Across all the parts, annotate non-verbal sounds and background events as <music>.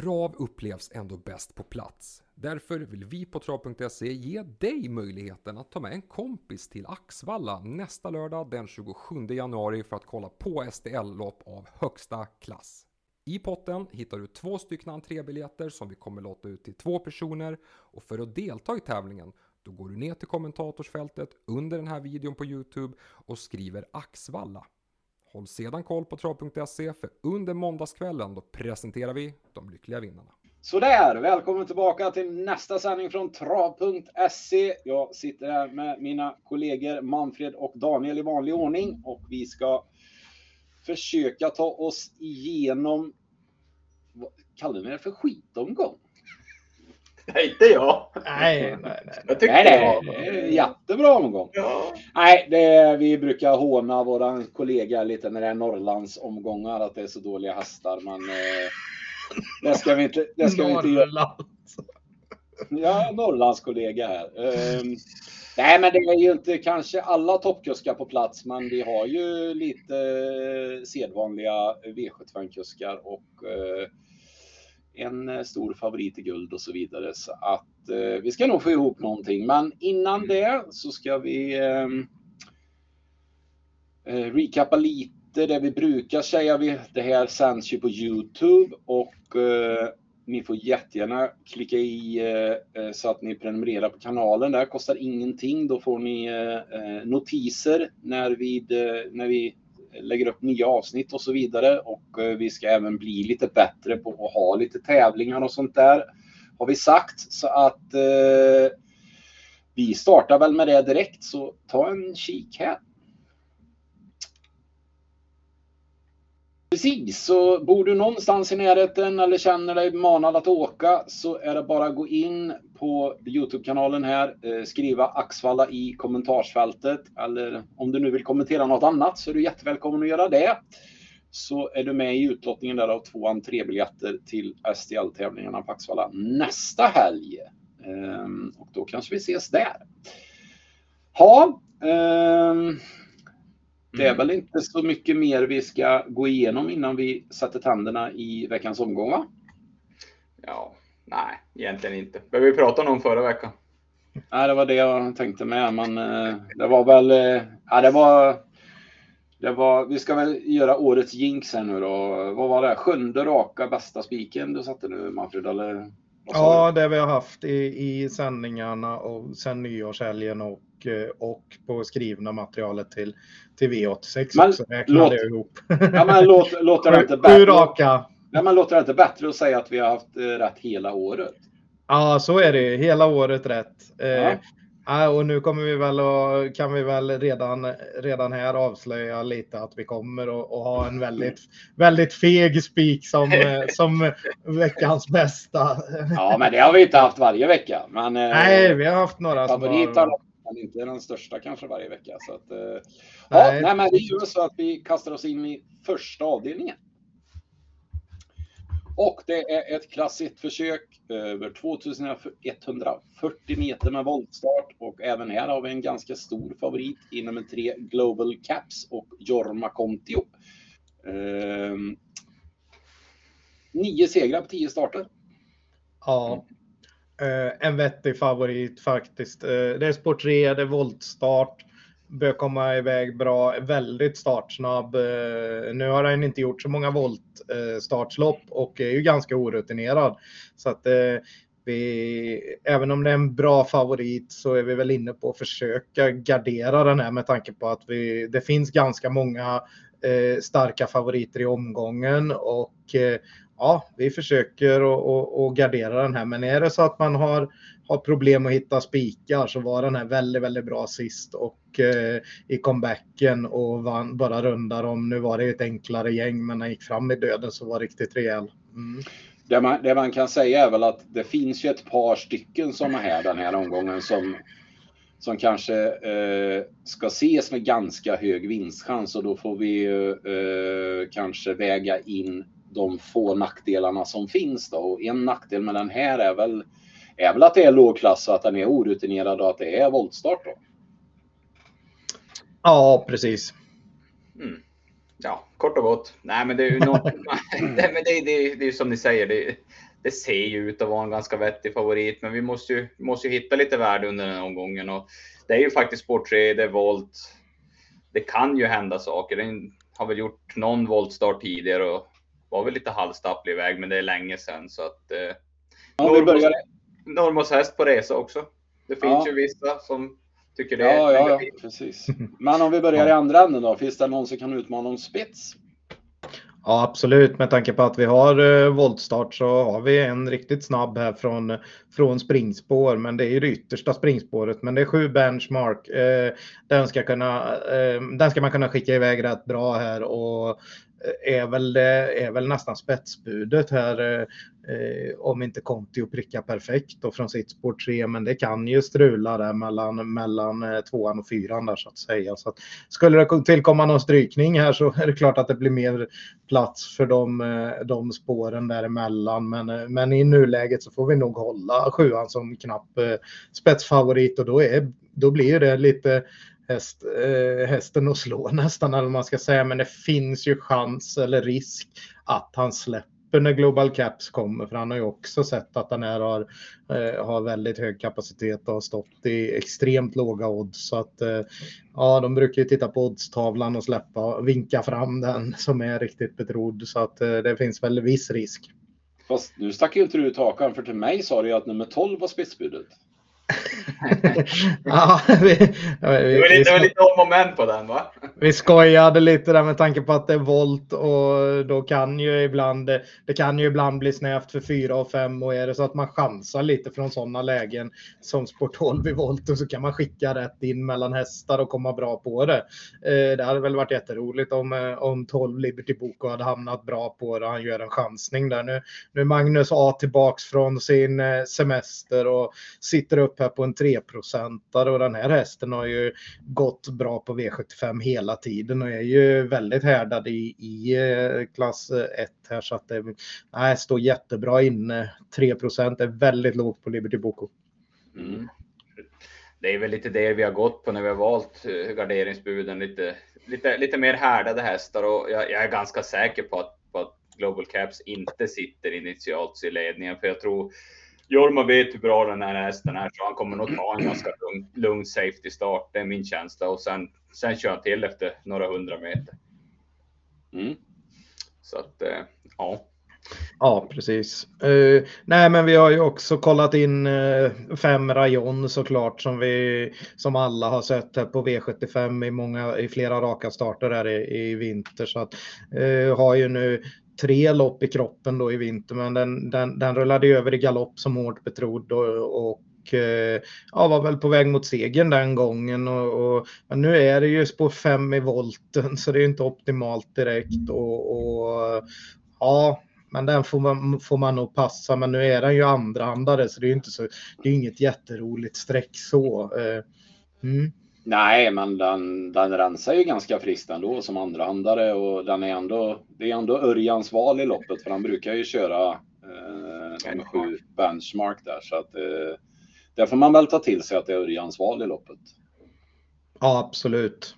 trav upplevs ändå bäst på plats. Därför vill vi på trav.se ge dig möjligheten att ta med en kompis till Axvalla nästa lördag den 27 januari för att kolla på STL-lopp av högsta klass. I potten hittar du två stycken entrébiljetter som vi kommer låta ut till två personer och för att delta i tävlingen då går du ner till kommentatorsfältet under den här videon på Youtube och skriver Axvalla. Håll sedan koll på trav.se för under måndagskvällen då presenterar vi de lyckliga vinnarna. Sådär, välkommen tillbaka till nästa sändning från trav.se. Jag sitter här med mina kollegor Manfred och Daniel i vanlig ordning och vi ska försöka ta oss igenom, vad kallar ni det för skitomgång? Nej, inte jag. Nej, nej, nej. Jag tyckte Nej, det nej, var... det en jättebra omgång. Ja. Nej, det är, vi brukar håna våra kollega lite när det är Norrlandsomgångar att det är så dåliga hästar, men eh, det ska vi inte, det ska vi inte göra. Ja, Norrlandskollega här. Ehm, nej, men det är ju inte kanske alla toppkuskar på plats, men vi har ju lite sedvanliga V75-kuskar och eh, en eh, stor favorit i guld och så vidare. Så att eh, vi ska nog få ihop någonting. Men innan det så ska vi ehm, eh, recappa lite det vi brukar säga. Vi, det här sänds ju på Youtube och eh, ni får jättegärna klicka i eh, eh, så att ni prenumererar på kanalen. Det kostar ingenting. Då får ni notiser när vi, när vi lägger upp nya avsnitt och så vidare. Och eh, vi ska även bli lite bättre på att ha lite tävlingar och sånt där. Har vi sagt. Så att eh, vi startar väl med det direkt. Så ta en kik här. Precis, så bor du någonstans i närheten eller känner dig manad att åka så är det bara att gå in på Youtube-kanalen här, eh, skriva Axvalla i kommentarsfältet eller om du nu vill kommentera något annat så är du jättevälkommen att göra det. Så är du med i utlottningen där av två entrébiljetter till STL-tävlingarna på Axvalla nästa helg. Ehm, och då kanske vi ses där. Ja, Um, ehm, det är Mm. väl inte så mycket mer vi ska gå igenom innan vi sätter tänderna i veckans omgång va? ja. Nej, egentligen inte. Behöver vi prata om någon förra veckan? Nej, det var det jag tänkte med, men eh, det var väl, eh, ja det var, det var, vi ska väl göra årets jinx här nu då. Vad var det? Sjunde raka bästa spiken du satte nu Manfred, eller? Ja, det vi har haft i, i sändningarna och sen nyårshelgen och, och på skrivna materialet till, till V86 Men också. Räknade låt- jag ihop. Ja, men låt, låter det inte bättre? raka. Ja, men låter det inte bättre att säga att vi har haft eh, rätt hela året? Ja, så är det. Hela året rätt. Eh, Ja. ja, och nu kommer vi väl och, kan vi väl redan, redan här avslöja lite att vi kommer att ha en väldigt, väldigt feg spik som, eh, som veckans bästa. Ja, men det har vi inte haft varje vecka. Men, eh, Nej, vi har haft några som har... men inte den största kanske varje vecka. Så att, eh, ja, Nej. nej, men vi gör så att vi kastar oss in i första avdelningen. Och det är ett klassiskt försök över 2140 meter med voltstart och även här har vi en ganska stor favorit i nummer tre Global Caps och Jorma Kontio. Ehm, nio segrar på tio starter. Ja. Eh, en vettig favorit faktiskt. Eh, det är sport 3, det är voltstart. Bör komma iväg bra, väldigt startsnabb. Eh, nu har han inte gjort så många voltstartslopp och är ju ganska orutinerad. Så att eh, vi, även om det är en bra favorit så är vi väl inne på att försöka gardera den här med tanke på att vi, det finns ganska många eh, starka favoriter i omgången och eh, ja, vi försöker att- gardera den här. Men är det så att man har, har problem att hitta spikar så var den här väldigt, väldigt bra sist och eh, i comebacken och vann bara rundar om. Nu var det ett enklare gäng, men när han gick fram i döden så var det riktigt rejäl. Mm. Det man, det man kan säga är väl att det finns ju ett par stycken som är här den här omgången som, som kanske eh, ska ses med ganska hög vinstchans och då får vi eh, kanske väga in de få nackdelarna som finns då. Och en nackdel med den här är väl, är väl att det är lågklass och att den är orutinerad och att det är voltstart då. Ja, precis. Mm. Ja, kort och gott. Nej, men det är ju något... <laughs> Men det, det, det är som ni säger. Det, det ser ju ut att vara en ganska vettig favorit, men vi måste ju, måste ju hitta lite värde under den här omgången. Och det är ju faktiskt sport 3, det är volt. Det kan ju hända saker. Den har väl gjort någon voltstart tidigare och var väl lite halvstapplig iväg, men det är länge sedan så att. Eh, vi börjar... Normos häst på resa också. Det finns Ja. ju vissa som tycker det Ja, är ja, ja, precis. Men om vi börjar i andra änden då. Finns det någon som kan utmana om spets? Ja, absolut. Med tanke på att vi har eh, voltstart så har vi en riktigt snabb här från, från springspår. Men det är ju det yttersta springspåret. Men det är sju benchmark. Eh, den, ska kunna, eh, den ska man kunna skicka iväg rätt bra här. Och Eh, är väl, är väl nästan spetsbudet här. Eh, eh, om inte Conti och pricka perfekt då från sitt spår 3. Men det kan ju strula där mellan, mellan eh, tvåan och fyran där så att säga. Så att, skulle det tillkomma någon strykning här så är det klart att det blir mer plats för de, de spåren däremellan. Men, men i nuläget så får vi nog hålla sjuan som knapp eh, spetsfavorit och då, är, då blir det lite häst, eh, hästen att slå <laughs> nästan eller vad man ska säga. Men det finns ju chans eller risk att han släpper när Global Caps kommer för han har ju också sett att den här har, eh, har väldigt hög kapacitet och har stått i extremt låga odds. Så att eh, ja, de brukar ju titta på oddstavlan och släppa vinka fram den <laughs> som är riktigt betrodd så att eh, det finns väl viss risk. Fast nu stack ju inte du ut hakan för till mig sa du ju att nummer 12 var spetsbudet. <laughs> ja, vi, vi, vi, lite, det var lite om moment på den va? vi skojade lite där med tanke på att det är volt och då kan ju ibland det kan ju ibland bli snävt för 4 och 5 och är det så att man chansar lite från sådana lägen som sport 12 i volt och så kan man skicka rätt in mellan hästar och komma bra på det. Eh, det hade väl varit jätteroligt om, eh, om 12 Liberty Boko hade hamnat bra på det. Han gör en chansning där nu. Nu är Magnus A tillbaks från sin eh, semester och sitter upp här på en 3-procentare och den här hästen har ju gått bra på V75 hela tiden och är ju väldigt härdad i, i eh, klass eh, 1 här så att det nej, står jättebra inne. 3 procent är väldigt lågt på Liberty Boko. Mm. Det är väl lite det vi har gått på när vi har valt garderingsbuden. Lite, lite, lite mer härdade hästar och jag, jag är ganska säker på att, på att Global Caps inte sitter initialt i ledningen. För jag tror Jorma vet hur bra den här hästen är så han kommer nog ta en ganska lugn, lugn safety start. Det är min känsla och sen, sen kör han till efter några hundra meter. Mm. Så att eh, ja. Ja, precis. Uh, nej, men vi har ju också kollat in uh, fem rayon såklart som vi som alla har sett här på V75 i många i flera raka starter här i, i vinter så att uh, har ju nu tre lopp i kroppen då i vinter, men den, den, den rullade över i galopp som hårt betrodd och, och eh, ja, var väl på väg mot segern den gången. Och, och, men nu är det ju spår 5 i volten så det är inte optimalt direkt. Och, och ja, men den får man, får man nog passa. Men nu är den ju andrahandare så det är ju inte så. Det är inget jätteroligt streck så. Eh, mm. Nej, men den, den rensar ju ganska friskt ändå som andrahandare och den är ändå, det är ändå Örjans val i loppet för han brukar ju köra eh, nummer sju benchmark där så att eh, där får man väl ta till sig att det är Örjans val i loppet. Ja, absolut.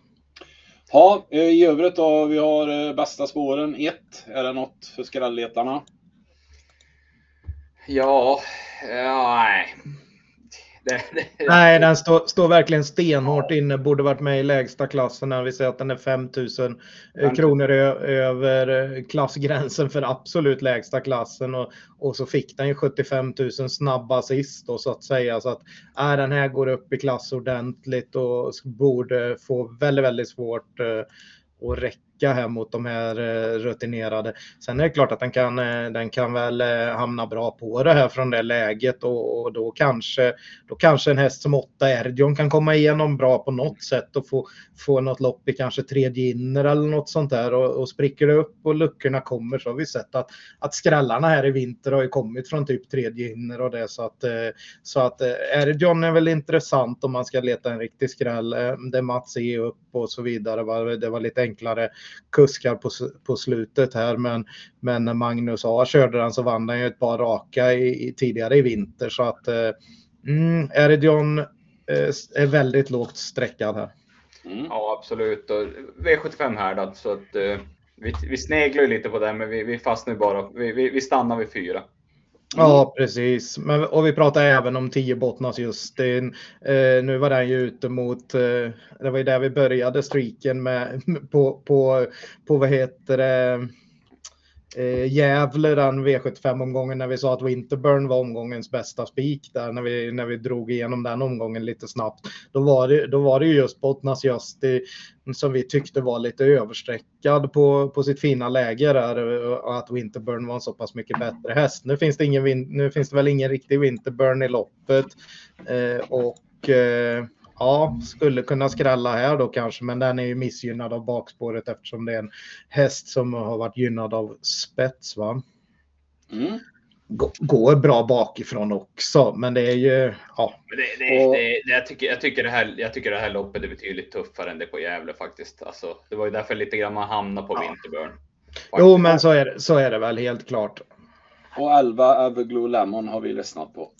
Ja, i övrigt då, vi har eh, bästa spåren 1. Är det något för skrälletarna? Ja, ja nej. Det, det, Nej, den står, står verkligen stenhårt inne. Borde varit med i lägsta klassen. När vi säger att den är 5000 kronor över klassgränsen för absolut lägsta klassen. Och, och så fick den ju 75 000 snabba sist då, så att säga. Så att äh, den här går upp i klass ordentligt och borde få väldigt, väldigt svårt uh, att räcka här mot de här eh, rutinerade. Sen är det klart att den kan, eh, den kan väl eh, hamna bra på det här från det läget och, och då, kanske, då kanske en häst som 8 Erdion kan komma igenom bra på något sätt och få, få något lopp i kanske tredje inner eller något sånt där och, och spricker det upp och luckorna kommer så har vi sett att, att skrällarna här i vinter har ju kommit från typ tredje inner och det så att, så att Erdion är väl intressant om man ska leta en riktig skräll. Det Mats är upp och så vidare. Det var lite enklare kuskar på, på slutet här. Men, men när Magnus A körde den så vann han ju ett par raka i, i, tidigare i vinter. Så att mm, Eridion eh, är väldigt lågt sträckad här. Mm. Ja, absolut. Och V75 härdad så att eh, vi, vi sneglar lite på det, men vi, vi fastnar bara. Vi, vi, vi stannar vid fyra. Ja, precis. Men, och vi pratar även om 10 bottnas Justin. Eh, nu var den ju ute mot, eh, det var ju där vi började streaken med, <laughs> på, på, på vad heter det, eh, Gävle den V75-omgången när vi sa att Winterburn var omgångens bästa spik där när vi, när vi drog igenom den omgången lite snabbt. Då var det, då var det ju just Bottnas Justi mm, som vi tyckte var lite överstreckad på, på sitt fina läge där eh, och att Winterburn var en så pass mycket bättre häst. Nu finns det, ingen, nu finns det väl ingen riktig Winterburn i loppet eh, och eh, ja, skulle kunna skrälla här då kanske, men den är ju missgynnad av bakspåret eftersom det är en häst som har varit gynnad av spets. Va? Mm. Går bra bakifrån också, men det är ju, ja. Det, det, och... det, jag, tycker, jag, tycker det här, jag tycker det här loppet är betydligt tuffare än det på Gävle faktiskt. Alltså, det var ju därför lite grann man hamnade på ja. Winterburn. Jo, men så är, det, så är det väl helt klart. Och 11 Everglow Lemon har vi lyssnat på.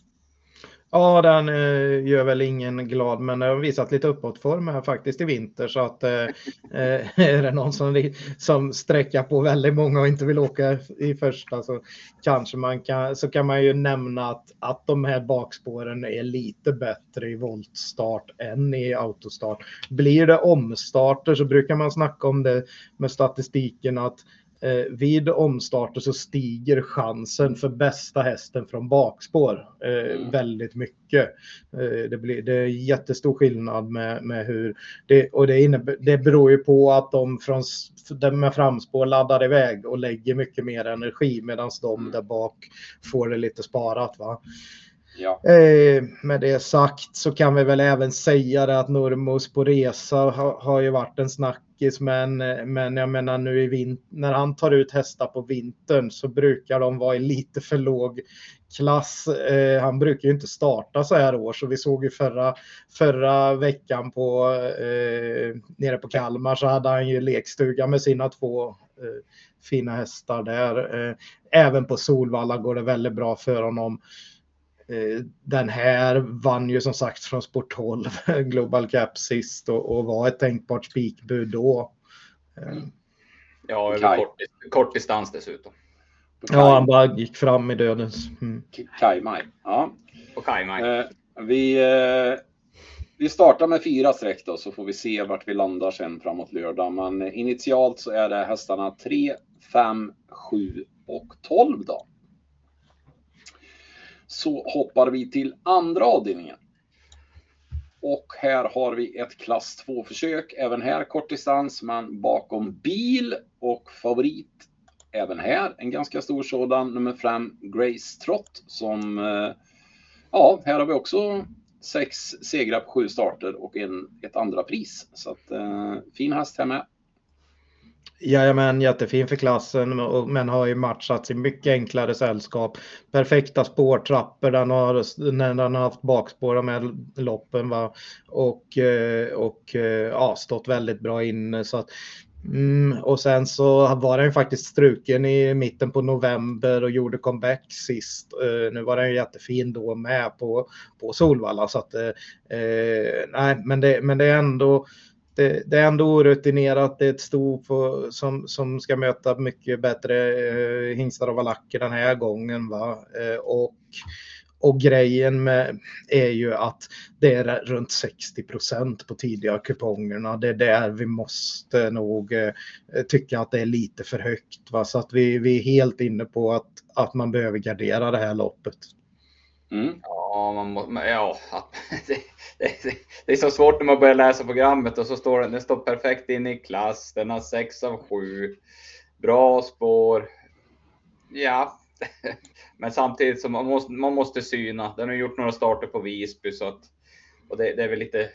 Ja, den eh, gör väl ingen glad, men den har visat lite uppåtform här faktiskt i vinter. Så att eh, <laughs> eh är det någon som, som sträcker på väldigt många och inte vill åka i första så kanske man kan, så kan man ju nämna att, att de här bakspåren är lite bättre i voltstart än i autostart. Blir det omstarter så brukar man snacka om det med statistiken att eh, vid omstarter så stiger chansen för bästa hästen från bakspår eh, mm. väldigt mycket. Eh, det, blir, det är jättestor skillnad med, med hur det, och det, innebär, det beror ju på att de från, med framspår laddar iväg och lägger mycket mer energi medan de mm. där bak får det lite sparat. Va? Ja. Eh, med det sagt så kan vi väl även säga det att Nurmos på resa har, har ju varit en snackis men, men jag menar nu i vint när han tar ut hästar på vintern så brukar de vara i lite för låg klass. Eh, han brukar ju inte starta så här år så vi såg ju förra, förra veckan på eh, nere på Kalmar så hade han ju lekstuga med sina två eh, fina hästar där. Eh, även på Solvalla går det väldigt bra för honom. Eh, den här vann ju som sagt från Sport 12 <laughs> Global Cap sist och, och var ett tänkbart spikbud då. Eh, ja, över kort, kort, distans dessutom. Ja, han bara gick fram i dödens. Mm. Kajmaj. Ja. På Kajmaj. Eh, vi, eh, vi startar med fyra streck då så får vi se vart vi landar sen framåt lördag. Men initialt så är det hästarna 3, 5, 7 och 12 då så hoppar vi till andra avdelningen. Och här har vi ett klass 2 försök. Även här kort distans, men bakom bil och favorit. Även här en ganska stor sådan, nummer 5 Grace Trott som eh, Ja, här har vi också sex segrar på sju starter och en, ett andra pris. Så att, eh, fin häst här med. Jajamän, jättefin för klassen men har ju matchats i mycket enklare sällskap. Perfekta spårtrappor, den har, när den har haft bakspår med loppen va? och, eh, och eh, ja, stått väldigt bra inne. Så att, mm, och sen så var den faktiskt struken i mitten på november och gjorde comeback sist. Eh, nu var den ju jättefin då med på, på Solvalla så att eh, nej, men det, men det är ändå det, det, är ändå orutinerat. Det är ett sto på, som, som ska möta mycket bättre eh, hingstar och valacker den här gången. Va? Eh, och, och grejen med, är ju att det är runt 60 procent på tidiga kupongerna. Det är där vi måste nog eh, tycka att det är lite för högt. Va? Så att vi, vi är helt inne på att, att man behöver gardera det här loppet. Mm. Ja, man må, ja <laughs> det, det, det, är så svårt när man börjar läsa programmet och så står den, den står perfekt in i klass, den har 6 av 7, bra spår. Ja, <laughs> men samtidigt så man måste man måste syna. Den har gjort några starter på Visby så att och det, det är väl lite.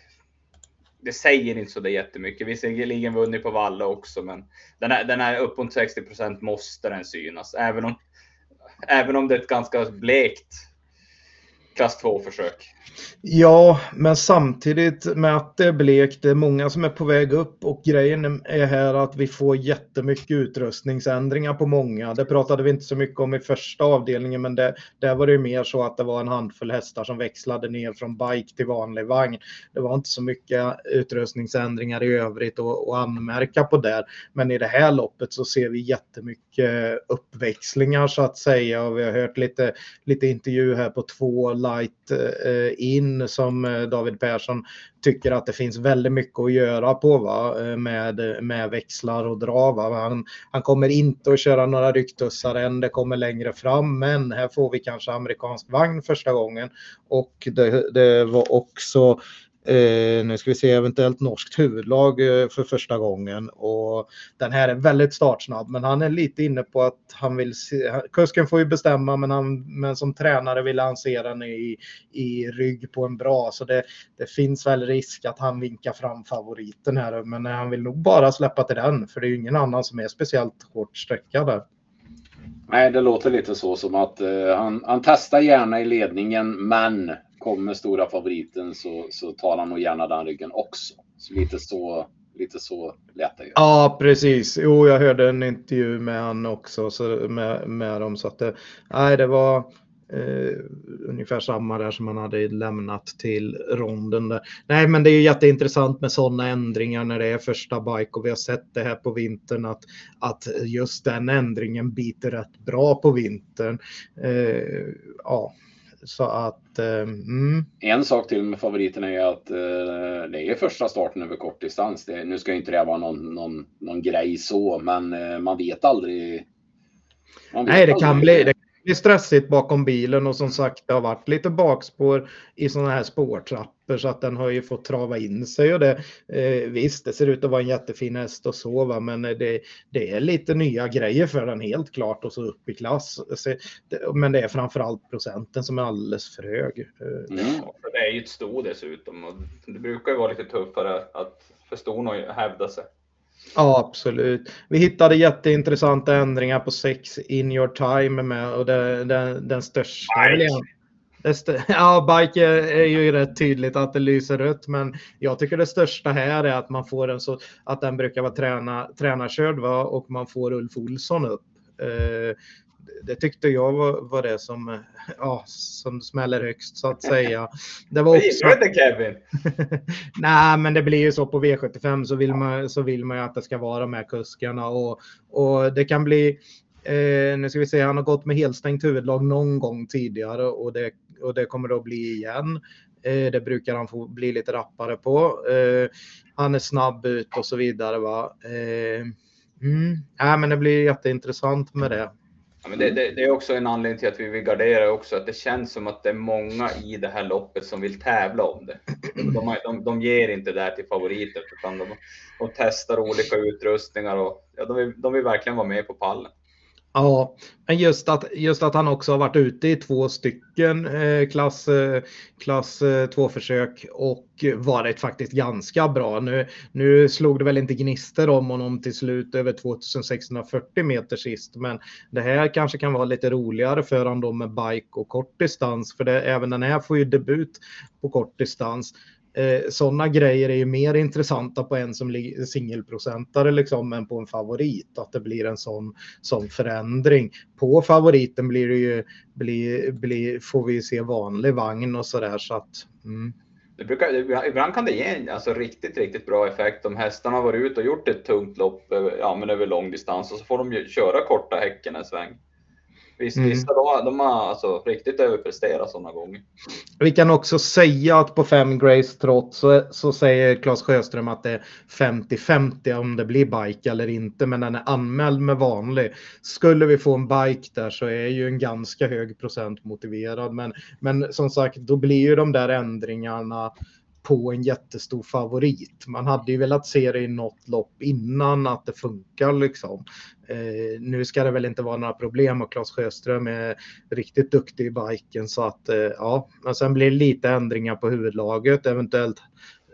Det säger inte så det jättemycket. Visserligen vunnit på Valla också, men den är, den här uppåt 60 procent, måste den synas, även om även om det är ett ganska blekt klass 2-försök. Ja, men samtidigt med att det är blekt, det är många som är på väg upp och grejen är här att vi får jättemycket utrustningsändringar på många. Det pratade vi inte så mycket om i första avdelningen, men det, där var det mer så att det var en handfull hästar som växlade ner från bike till vanlig vagn. Det var inte så mycket utrustningsändringar i övrigt att anmärka på där. Men i det här loppet så ser vi jättemycket uppväxlingar så att säga och vi har hört lite, lite intervju här på två light eh, in som eh, David Persson tycker att det finns väldigt mycket att göra på va? Eh, med, med växlar och dra. Va? Han, han kommer inte att köra några rycktussar än, det kommer längre fram, men här får vi kanske amerikansk vagn första gången. Och det, det var också Eh, nu ska vi se eventuellt norskt huvudlag eh, för första gången. Och den här är väldigt startsnabb men han är lite inne på att han vill se, kusken får ju bestämma men, han, men som tränare vill han se den i, i rygg på en bra. Så det, det finns väl risk att han vinkar fram favoriten här men han vill nog bara släppa till den för det är ju ingen annan som är speciellt hårt sträckad Nej, det låter lite så som att eh, han, han testar gärna i ledningen men kommer stora favoriten så, så tar han nog gärna den ryggen också. Så lite så, lite så lät det ju. Ja, precis. Jo, jag hörde en intervju med han också så med, med dem så att det, nej, det var eh, ungefär samma där som han hade lämnat till ronden. Där. Nej, men det är ju jätteintressant med sådana ändringar när det är första bike och vi har sett det här på vintern att, att just den ändringen biter rätt bra på vintern. Eh, ja, så att... Eh, mm. En sak till med favoriterna är att eh, det är första starten över kortdistans. Det, nu ska inte det vara någon, någon, någon grej så, men eh, man vet aldrig. Man vet Nej, det aldrig. kan bli. Det blir stressigt bakom bilen och som sagt det har varit lite bakspår i sådana här spårtrappor så att den har ju fått trava in sig och det eh, visst det ser ut att vara en jättefin häst att sova men det, det är lite nya grejer för den helt klart och så upp i klass. Men det är framförallt procenten som är alldeles för hög. Mm. Det är ju ett sto dessutom och det brukar ju vara lite tuffare att för ston att hävda sig. Ja, absolut. Vi hittade jätteintressanta ändringar på sex in your time med och det, det, den största. Bike. <laughs> Ja, bike är, ju rätt tydligt att det lyser rött, men jag tycker det största här är att man får en så att den brukar vara träna, tränarkörd va? och man får Ulf Olsson upp. Eh, det tyckte jag var, var det som, ja, som smäller högst så att säga. Det var <laughs> också... inte Kevin? <laughs> Nej, men det blir ju så på V75 så vill man, så vill man ju att det ska vara med kuskarna och, och det kan bli eh, nu ska vi se, han har gått med helstängt huvudlag någon gång tidigare och det, och det kommer då bli igen. Eh, det brukar han få bli lite rappare på. Eh, han är snabb ut och så vidare. Va? Eh, mm. ja, men det blir jätteintressant med det. Ja, men det, det, det, är också en anledning till att vi vill gardera också, att det känns som att det är många i det här loppet som vill tävla om det. De, de, de ger inte det här till favoriter, utan de, de testar olika utrustningar och ja, de, vill, de vill verkligen vara med på pallen. Ja, men just att, just att han också har varit ute i två stycken eh, klass, eh, klass eh, 2-försök och varit faktiskt ganska bra. Nu, nu slog det väl inte gnister om honom till slut över 2640 meter sist, men det här kanske kan vara lite roligare för honom med bike och kort distans, för det, även den här får ju debut på kort distans eh, sådana grejer är ju mer intressanta på en som singelprocentare liksom än på en favorit. Att det blir en sån, sån förändring. På favoriten blir det ju, blir, blir, får vi se vanlig vagn och sådär så att mm. Det brukar, ibland kan det ge en alltså, riktigt, riktigt bra effekt om hästarna har varit ute och gjort ett tungt lopp eh, ja, men över lång distans och så får de ju köra korta häcken en sväng. Visst, mm. vissa de, de har alltså riktigt överpresterat sådana gånger. Vi kan också säga att på fem Grace trots så, så säger Claes Sjöström att det är 50-50 om det blir bike eller inte, men den är anmäld med vanlig. Skulle vi få en bike där så är ju en ganska hög procent motiverad, men, men som sagt, då blir ju de där ändringarna på en jättestor favorit. Man hade ju velat se det i något lopp innan att det funkar liksom. Eh, nu ska det väl inte vara några problem och Claes Sjöström är riktigt duktig i biken så att eh, ja, men sen blir det lite ändringar på huvudlaget, eventuellt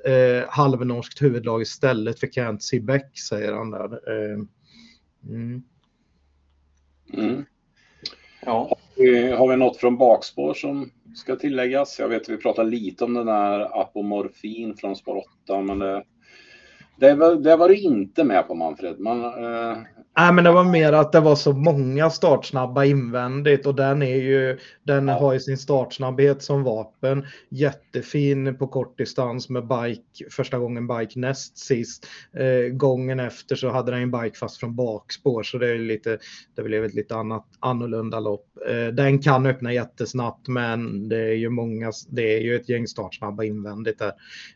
eh, halvnorskt huvudlag istället för Kent Sibäck säger han där. Eh, mm. Mm. Ja. Har vi något från bakspår som ska tilläggas. Jag vet att vi pratade lite om den där apomorfin från spår 8, men det, det, var, det var du inte med på Manfred. Man, eh, Nej, men det var mer att det var så många startsnabba invändigt och den är ju, den Ja. har ju sin startsnabbhet som vapen. Jättefin på kortdistans med bike, första gången bike näst sist. Eh, gången efter så hade den en bike fast från bakspår så det är lite, det blev ett lite annat, annorlunda lopp. Eh, den kan öppna jättesnabbt men det är ju många, det är ju ett gäng startsnabba invändigt där.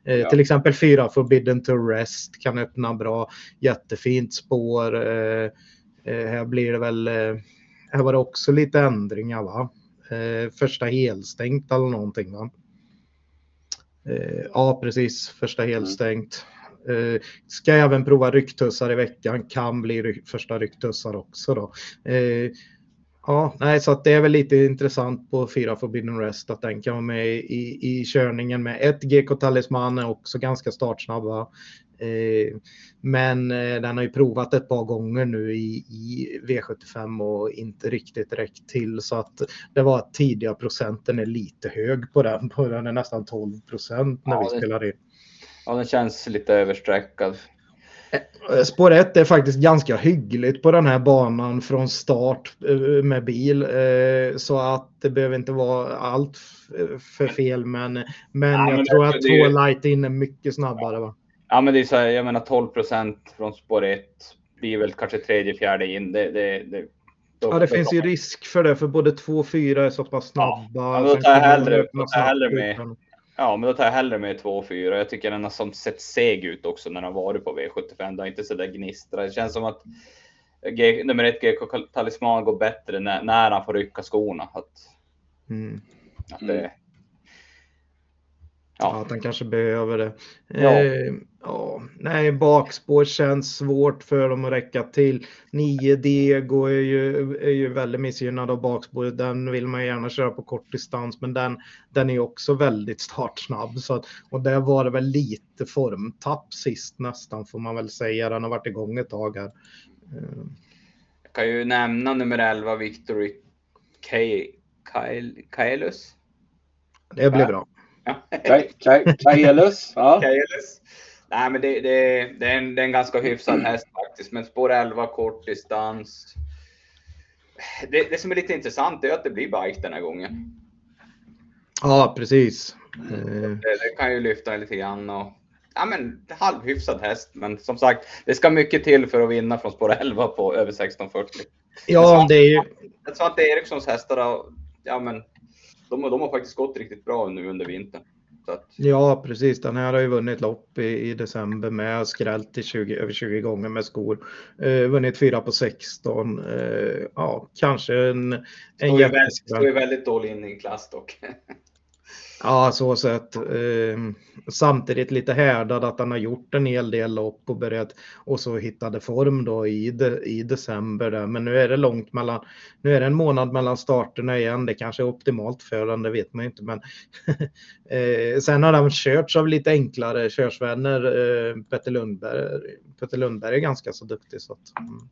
Eh, Ja. Till exempel fyra Forbidden to Rest kan öppna bra, jättefint spår. Eh, Eh, här blir det väl, eh, här var det också lite ändringar va? Första helstängt eller någonting va? Ja precis, första helstängt. Eh, ska även prova rycktussar i veckan, kan bli ry- första rycktussar också då. Ja, nej, så att det är väl lite intressant på fyra Forbidden Rest att den kan vara med i, i körningen med ett GK Talisman är också ganska startsnabba. Eh, men eh, den har ju provat ett par gånger nu i, i V75 och inte riktigt räckt till så att det var att tidiga procenten är lite hög på den. På <laughs> den är nästan 12 procent när Ja, vi spelar in. Ja, den känns lite överstreckad. Eh, Spår 1 är faktiskt ganska hyggligt på den här banan från start med bil. Så att det behöver inte vara allt för fel. Men, men Ja, jag men tror det- att två light in är mycket snabbare. Va? Ja, men det är så här, jag menar 12 procent från spår 1 blir väl kanske tredje, fjärde in. Det, det, det, då- Ja, det finns ju risk för det för både 2 och 4 är så pass snabba. Ja, då tar jag hellre- då tar jag hellre med. Ja, men då tar jag hellre med 2 och 4. Jag tycker den har som sett seg ut också när den har varit på V75. Det har inte så där gnistrat. Det känns som att G, nummer ett GK Talisman går bättre när, när han får rycka skorna. Att, Mm. att det, Mm. Ja, att han kanske behöver det. Ja. Eh, ja. Nej, bakspår känns svårt för dem att räcka till. 9 Dego är ju, är ju väldigt missgynnad av bakspåret. Den vill man gärna köra på kort distans, men den, den är också väldigt startsnabb. Så att, och där var det väl lite formtapp sist nästan, får man väl säga. Den har varit igång ett tag här. Eh, jag kan ju nämna nummer 11 Victory Kael- Kaelus. det blir bra. Kajelus. Ja. Kaelus. Nej, men det, det, det, är en, det är en ganska hyfsad häst faktiskt. Men spår 11 kort distans. Det, det som är lite intressant är att det blir bike den här gången. Ja, precis. Eh, Det, det kan ju lyfta lite grann och ja, men halvhyfsad häst. Men som sagt, det ska mycket till för att vinna från spår 11 på över 1640. ja, det är ju... Jag tror att Erikssons hästar har, ja men de, har- de har faktiskt gått riktigt bra nu under vintern. Att, Ja, precis. Den här har ju vunnit lopp i, i december med skrällt i 20, över 20 gånger med skor. Eh, vunnit 4 på 16. Eh, ja, kanske en, en står ju väldigt, står ju väldigt dålig in i klass dock. <laughs> Ja, så sett. Eh, samtidigt lite härdad att han har gjort en hel del lopp och börjat och så hittade form då i, de, i december. Där. Men nu är det långt mellan, nu är det en månad mellan starterna igen. Det kanske är optimalt för honom, det vet man ju inte. Men <laughs> eh, sen har han körts av lite enklare körsvänner. Eh, Petter Lundberg, Petter Lundberg är ganska så duktig. Så att, mm.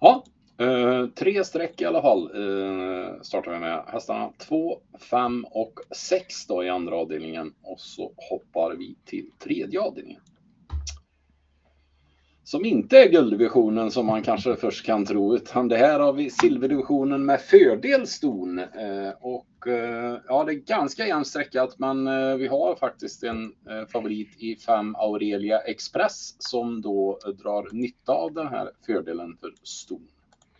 Ja, eh, tre streck i alla fall eh, startar vi med. Hästarna 2, 5 och 6 då i andra avdelningen. Och så hoppar vi till tredje avdelningen. Som inte är gulddivisionen som man kanske först kan tro. Utan det här har vi silverdivisionen med fördel ston. Eh, och eh, ja, det är ganska jämnt streckat. Men eh, vi har faktiskt en eh, favorit i 5 Aurelia Express. Som då drar nytta av den här fördelen för ston.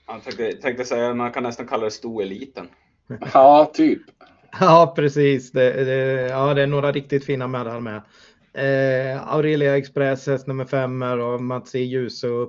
Jag tänkte, tänkte säga, man kan nästan kalla det stoeliten. <laughs> Ja, typ. Ja, precis. Det, det, ja, det är några riktigt fina medar med. Eh, Aurelia Express, häst nummer fem och Mats E. Ljusup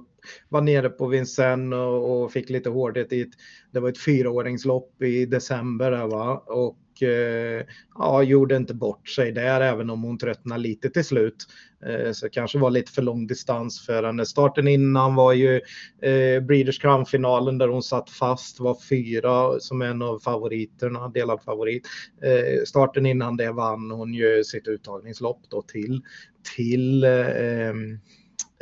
var nere på Vincennes och, och fick lite hårdhet dit. Det var ett fyraåringslopp i december där, va? och eh, ja, gjorde inte bort sig där även om hon tröttnade lite till slut. Eh, så kanske var lite för lång distans för henne. Starten innan var ju eh, Breeders Crown-finalen där hon satt fast, var fyra som en av favoriterna, delad favorit. Eh, starten innan det vann hon ju sitt uttagningslopp då till, till eh,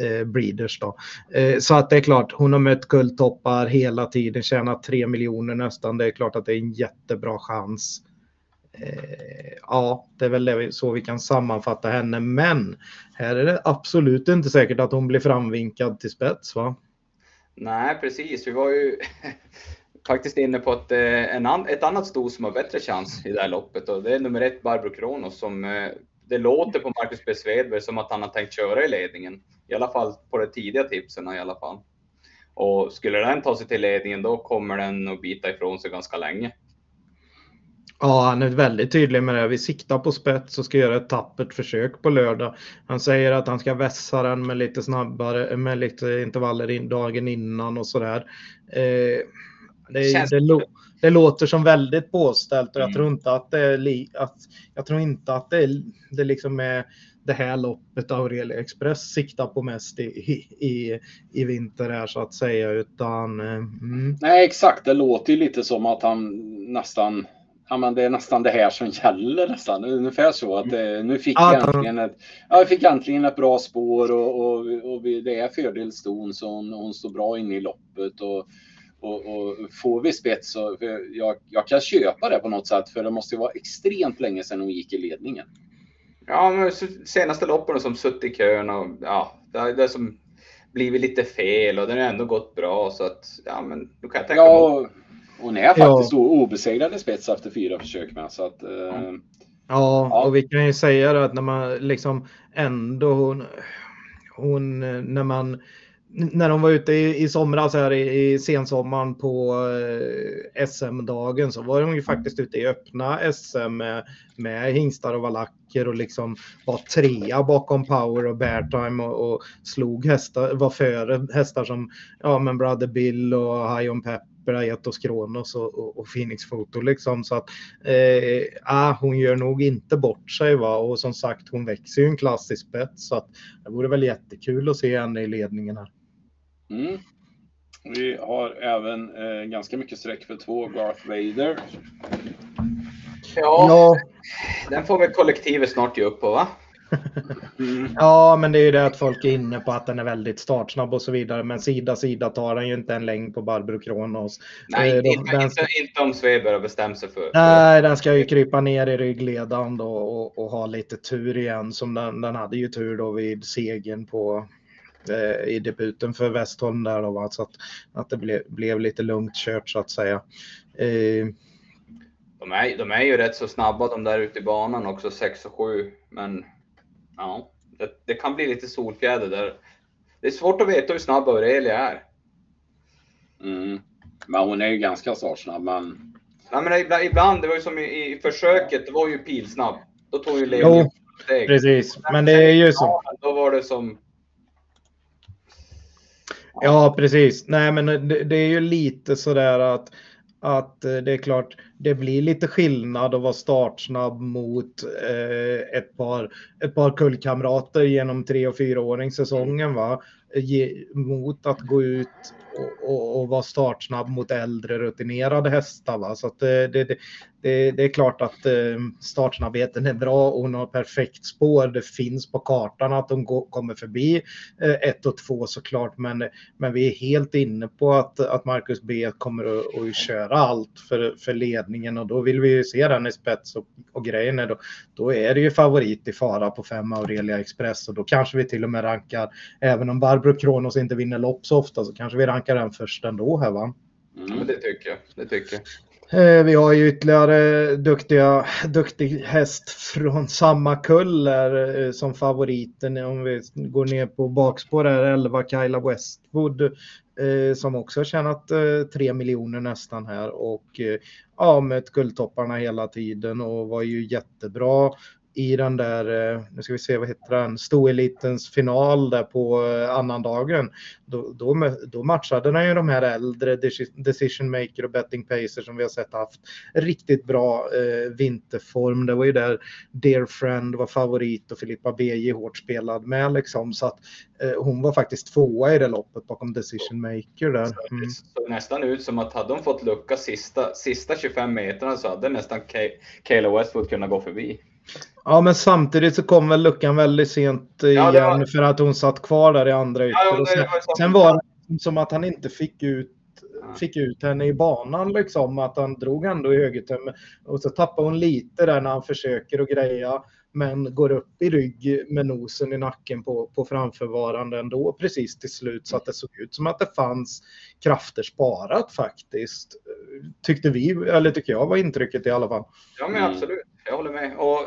eh, Breeders då. Eh, så att det är klart, hon har mött guldtoppar hela tiden, tjänat 3 miljoner nästan. Det är klart att det är en jättebra chans eh, ja, det är väl så vi kan sammanfatta henne. Men här är det absolut inte säkert att hon blir framvinkad till spets va? Nej, precis. Vi var ju <laughs> faktiskt inne på att eh, en an, ett annat sto som har bättre chans i det här loppet och det är nummer ett Barbro Kronos som eh, det låter på Marcus B. Svedberg som att han har tänkt köra i ledningen. I alla fall på de tidiga tipsen i alla fall. Och skulle den ta sig till ledningen då kommer den att bita ifrån sig ganska länge. Ja, han är väldigt tydlig med det. Vi siktar på spets och ska göra ett tappert försök på lördag. Han säger att han ska vässa den med lite snabbare, med lite intervaller in, dagen innan och sådär. Eh, det, Känns... det, det, låter som väldigt påställt och jag mm. tror inte att det är att, jag tror inte att det, är, det liksom är det här loppet Aurelia Express siktar på mest i, i, i vinter här så att säga utan. Eh, mm. Nej exakt, det låter ju lite som att han nästan ja, men det är nästan det här som gäller nästan. Ungefär så att det, nu fick jag äntligen ett, ja, jag fick äntligen ett bra spår och, och, och det är fördel ston så hon, hon står bra inne i loppet och, och, och får vi spets så jag, jag kan köpa det på något sätt för det måste vara extremt länge sedan hon gick i ledningen. Ja, men senaste loppen som suttit i kön och ja, det, det som blivit lite fel och den har ändå gått bra så att ja, men du kan jag tänka ja, mig. Hon är faktiskt ja. obesegrad i spets efter fyra försök med så att. Eh, ja. ja, och vi kan ju säga att när man liksom ändå hon, hon när man när de var ute i, i somras här i, i sensommaren på eh, SM-dagen så var de ju faktiskt ute i öppna SM med, med hingstar och valacker och liksom var trea bakom Power och Beartime och, och slog hästar, var före hästar som ja, men Brother Bill och High on Pepper, Aetos Kronos och, och, och, Phoenix Photo liksom. Så att eh, ah, hon gör nog inte bort sig va och som sagt hon växer ju en klassisk spets så att det vore väl jättekul att se henne i ledningen här. Mm. Vi har även eh, ganska mycket streck för två Garth Vader. Ja, ja, den får väl kollektivet snart ge upp på va? Mm. Ja, men det är ju det att folk är inne på att den är väldigt startsnabb och så vidare. Men sida sida tar den ju inte en längd på Barbro Kronos. Nej, inte, inte, den... inte, inte om Sveber har bestämt sig för. Nej, den ska ju krypa ner i ryggledan då och, och ha lite tur igen. Som den, den hade ju tur då vid segern på Eh, i debuten för Westholm där då, så att, att det ble, blev lite lugnt kört så att säga. Eh, de är, de är ju rätt så snabba de där ute i banan också, 6 och 7. Men ja, det, det, kan bli lite solfjäder där. Det är svårt att veta hur snabb Aurelia är. Mm. Men hon är ju ganska startsnabb. Men... Nej, men ibland, ibland, det var ju som i, i försöket, det var ju pilsnabb. Då tog ju ledningen Jo, precis. Men det är ju så. Då var det som Ja, precis. Nej, men det, det är ju lite sådär att att eh, det är klart, det blir lite skillnad att vara startsnabb mot eh, ett, par, ett par kullkamrater genom tre och fyraåringssäsongen va? Ge, mot att gå ut och, och, och, vara startsnabb mot äldre rutinerade hästar. Va? Så eh, det, det, det, det, är klart att eh, startsnabbheten är bra och hon har perfekt spår. Det finns på kartan att hon går, kommer förbi eh, ett och två såklart. Men, men vi är helt inne på att, att Marcus B kommer att, att köra allt för, för ledningen och då vill vi ju se den i spets och, och grejen är då, då är det ju favorit i fara på fem Aurelia Express och då kanske vi till och med rankar, även om Barbro Kronos inte vinner lopp så ofta så kanske vi rankar den först ändå här va? Mm, det tycker jag. Det tycker jag. Eh, vi har ju ytterligare duktiga, duktig häst från samma kull eh, som favoriten. Om vi går ner på bakspår är 11 Kyla Westwood eh, som också har tjänat 3 miljoner nästan här och ja, mött guldtopparna hela tiden och var ju jättebra i den där, eh, nu ska vi se vad heter den, stoelitens final där på eh, annandagen. Då, då, då matchade den ju de här äldre decision maker och betting pacer som vi har sett haft riktigt bra eh, vinterform. Det var ju där Dear Friend var favorit och Filippa BJ hårt spelad med liksom så att eh, hon var faktiskt tvåa i det loppet bakom decision maker där. Mm. Det såg nästan ut som att hade hon fått lucka sista, sista 25 meterna så hade nästan Kayla Westwood kunnat gå förbi. Ja, men samtidigt så kom väl luckan väldigt sent igen var... för att hon satt kvar där i andra ytor. Ja, sen, sen, var det som att han inte fick ut fick ut henne i banan liksom. Att han drog ändå i högertömmen. Och så tappade hon lite där när han försöker att greja men går upp i rygg med nosen i nacken på, på framförvarande ändå precis till slut så att det såg ut som att det fanns krafter sparat faktiskt. Tyckte vi, eller tycker jag var intrycket i alla fall. Ja men mm. absolut, jag håller med. Och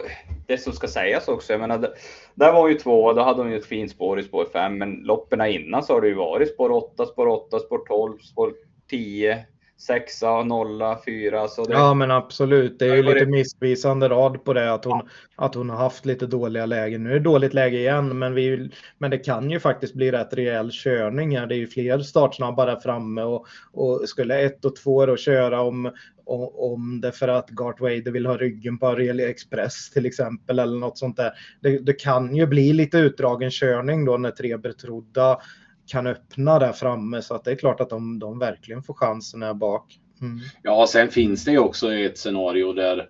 det som ska sägas också, jag menar, där var ju två, då hade hon ju ett fint spår i spår 5, men loppen innan så har det ju varit spår 8, spår 8, spår 12, spår 10, sexa, nolla, fyra. Så det... Ja men absolut, det är ju lite missvisande rad på det att hon, att hon har haft lite dåliga lägen. Nu är det dåligt läge igen men, vi, men det kan ju faktiskt bli rätt rejäl körning här. Det är ju fler startsnabba där framme och, och skulle ett och två då köra om, om det för att Gart Wader vill ha ryggen på Aurelia Express till exempel eller något sånt där. Det, det kan ju bli lite utdragen körning då när tre betrodda kan öppna där framme så att det är klart att de, de verkligen får chansen här bak. Mm. Ja, sen finns det ju också ett scenario där,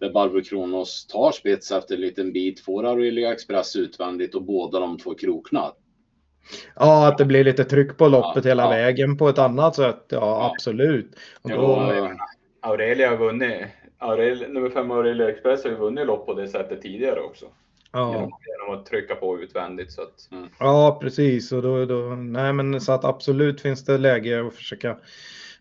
där Barbro Kronos tar spets efter en liten bit, får Aurelia Express utvändigt och båda de två kroknar. Ja, att det blir lite tryck på loppet ja, hela ja. vägen på ett annat sätt. Ja, ja. absolut. Och då... ja, Aurelia har vunnit. Aurelia, nummer fem Aurelia Express har ju vunnit lopp på det sättet tidigare också. Ja. Genom, att trycka på utvändigt. Så att, mm. Ja, precis. Och då, då, nej, men så att absolut finns det läge att försöka,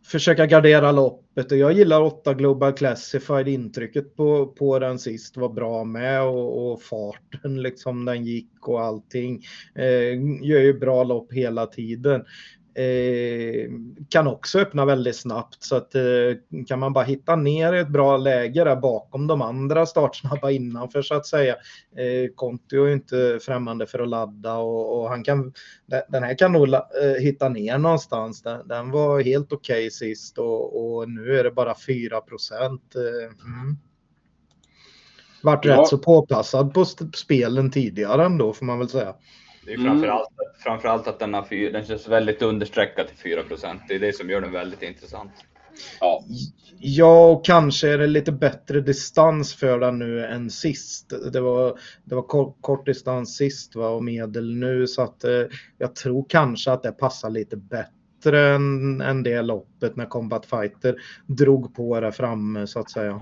försöka gardera loppet. Och jag gillar 8 Global Classified. Intrycket på, på den sist var bra med och, och farten liksom den gick och allting. Eh, gör ju bra lopp hela tiden. Eh, kan också öppna väldigt snabbt så att eh, kan man bara hitta ner i ett bra läge där bakom de andra startsnabba innanför så att säga. Eh, Conti är inte främmande för att ladda och, och, han kan, den här kan nog eh, hitta ner någonstans. Den, den var helt okej okay sist och, och, nu är det bara 4 procent. Mm. Vart ja. rätt så påpassad på spelen tidigare ändå får man väl säga. Det är framförallt, mm. framförallt att den, har fyr, den känns väldigt understreckad till 4% Det är det som gör den väldigt intressant. Ja. ja, och kanske är det lite bättre distans för den nu än sist. Det var, det var kort, kort distans sist va, och medel nu så att eh, jag tror kanske att det passar lite bättre än, än det loppet när Combat Fighter drog på där framme så att säga.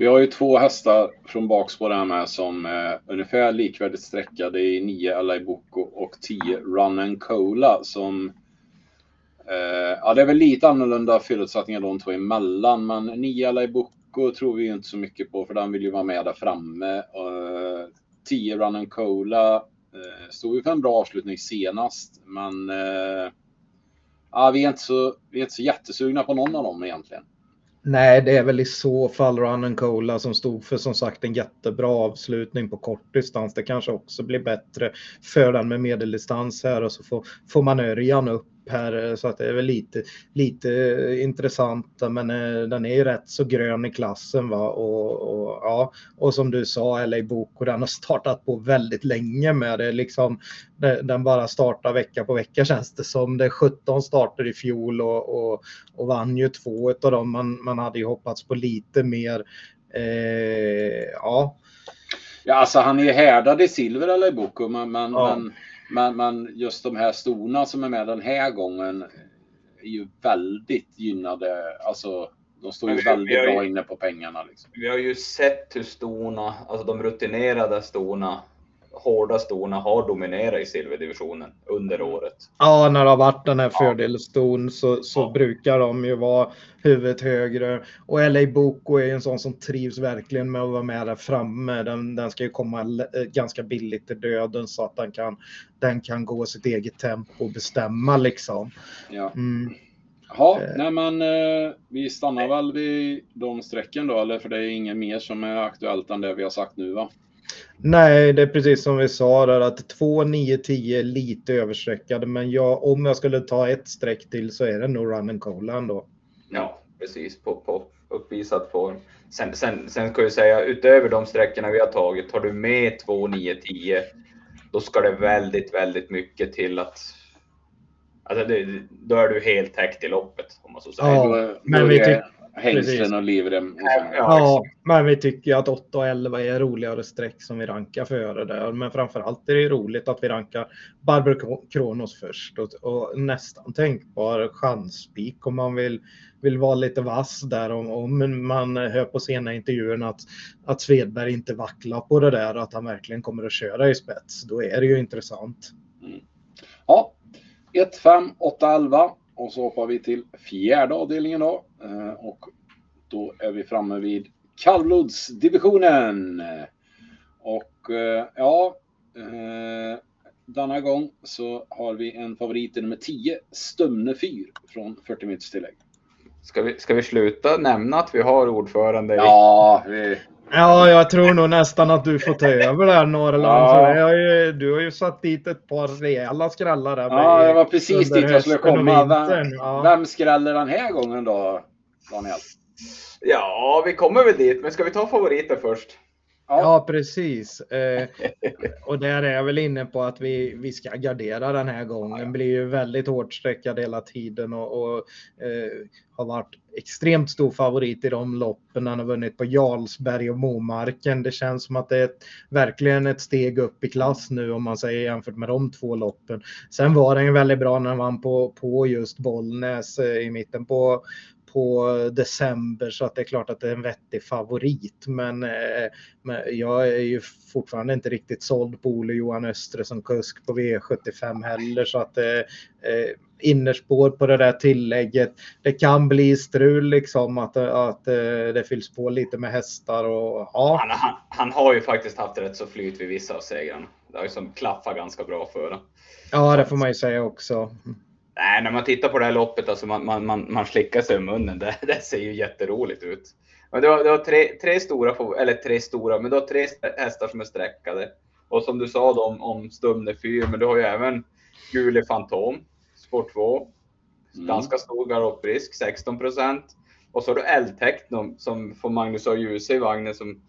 Vi har ju två hästar från bakspår här med som är ungefär likvärdigt sträckade i 9 Alaiboko och 10 Run and Cola som eh, Ja, det är väl lite annorlunda förutsättningar de två emellan, men 9 Alaiboko tror vi ju inte så mycket på för den vill ju vara med där framme. Eh, 10 Run and Cola eh, stod ju för en bra avslutning senast, men eh, ja, vi, är inte så, vi är inte så jättesugna på någon av dem egentligen. Nej, det är väl i så fall Run and Cola som stod för som sagt en jättebra avslutning på kortdistans. Det kanske också blir bättre för den med medeldistans här och så får, får man Örjan upp här så att det är väl lite, lite intressant. Men eh, den är ju rätt så grön i klassen va och, och ja, och som du sa LA Boko den har startat på väldigt länge med det liksom. Den bara startar vecka på vecka känns det som. Det är 17 starter i fjol och, och, och vann ju två av dem. Man, man hade ju hoppats på lite mer. Eh, ja. Ja, alltså han är ju härdad i silver eller Boko, men, men, ja. men men, men just de här storna som är med den här gången är ju väldigt gynnade. Alltså, de står ju vi, väldigt vi bra ju, inne på pengarna. Liksom. Vi har ju sett hur storna, alltså de rutinerade storna, hårda storna har dominerat i silverdivisionen under året. Ja, när det har varit den här fördelston så, så ja. brukar de ju vara huvudet högre. Och LA Boko är en sån som trivs verkligen med att vara med där framme. Den, den ska ju komma ganska billigt till döden så att den kan, den kan gå sitt eget tempo och bestämma liksom. Ja. Mm. Ja, eh. nej men eh, vi stannar väl vid de strecken då, eller för det är inget mer som är aktuellt än det vi har sagt nu va? Nej, det är precis som vi sa där att 2, 9, 10 är lite överstreckade. Men jag, om jag skulle ta ett streck till så är det nog Run and Cola ändå. Ja, precis på, på uppvisad form. Sen, sen, sen ska jag säga utöver de sträckorna vi har tagit, tar du med 2, 9, 10 då ska det väldigt, väldigt mycket till att Alltså det, då är du helt täckt i loppet om man så säger. Ja, men vi, tyck, hängslen Precis. och livrem. Och Ja. Ja, men vi tycker att 8 och 11 är roligare streck som vi rankar före det. Men framförallt är det roligt att vi rankar Barbro Kronos först och, och nästan tänkbar chanspik om man vill, vill vara lite vass där. Om, om man hör på sena intervjuerna att, att Svedberg inte vacklar på det där och att han verkligen kommer att köra i spets. Då är det ju intressant. Ja, 1, 5, 8, 11 och så hoppar vi till fjärde avdelningen då. Eh, Och då är vi framme vid kallblodsdivisionen. Och eh, ja, eh, denna gång så har vi en favorit i nummer 10, Stumne Fyr från 40 meters tillägg. Ska vi, ska vi sluta nämna att vi har ordförande? i- Ja, vi, Ja, jag tror nog nästan att du får ta över där Norrland. Ja. För jag har ju, du har ju satt dit ett par rejäla skrällar där. ja, det var precis dit jag skulle komma. Vem, Ja. vem skräller den här gången då, Daniel? Ja, vi kommer väl dit, men ska vi ta favoriter först? Ja, precis. Eh, och där är jag väl inne på att vi, vi ska gardera den här gången. Blir ju väldigt hårt sträckad hela tiden och, och eh, har varit extremt stor favorit i de loppen. Han har vunnit på Jarlsberg och Momarken. Det känns som att det är ett, verkligen ett steg upp i klass nu om man säger jämfört med de två loppen. Sen var den ju väldigt bra när han vann på, på just Bollnäs eh, i mitten på på december så att det är klart att det är en vettig favorit. Men, eh, men jag är ju fortfarande inte riktigt såld på Ole Johan Östre som kusk på V75 heller så att eh, eh, innerspår på det där tillägget. Det kan bli strul liksom att, att eh, det fylls på lite med hästar och ja. Han, han, han har ju faktiskt haft rätt så flyt vid vissa av segrarna. Det har ju som klaffat ganska bra för honom. Ja, det får man ju säga också. Nej, när man tittar på det här loppet, alltså man, man, man, man slickar sig i munnen. Det, det ser ju jätteroligt ut. Men det var, det var tre, tre stora, eller tre stora, men det var tre hästar som är sträckade. Och som du sa då om, om Stumne fyr, men du har ju även Gule Fantom, spår 2. Mm. Ganska stor galopprisk, 16 procent. Och så har du L-Techno som får Magnus A. Djuse i vagnen som,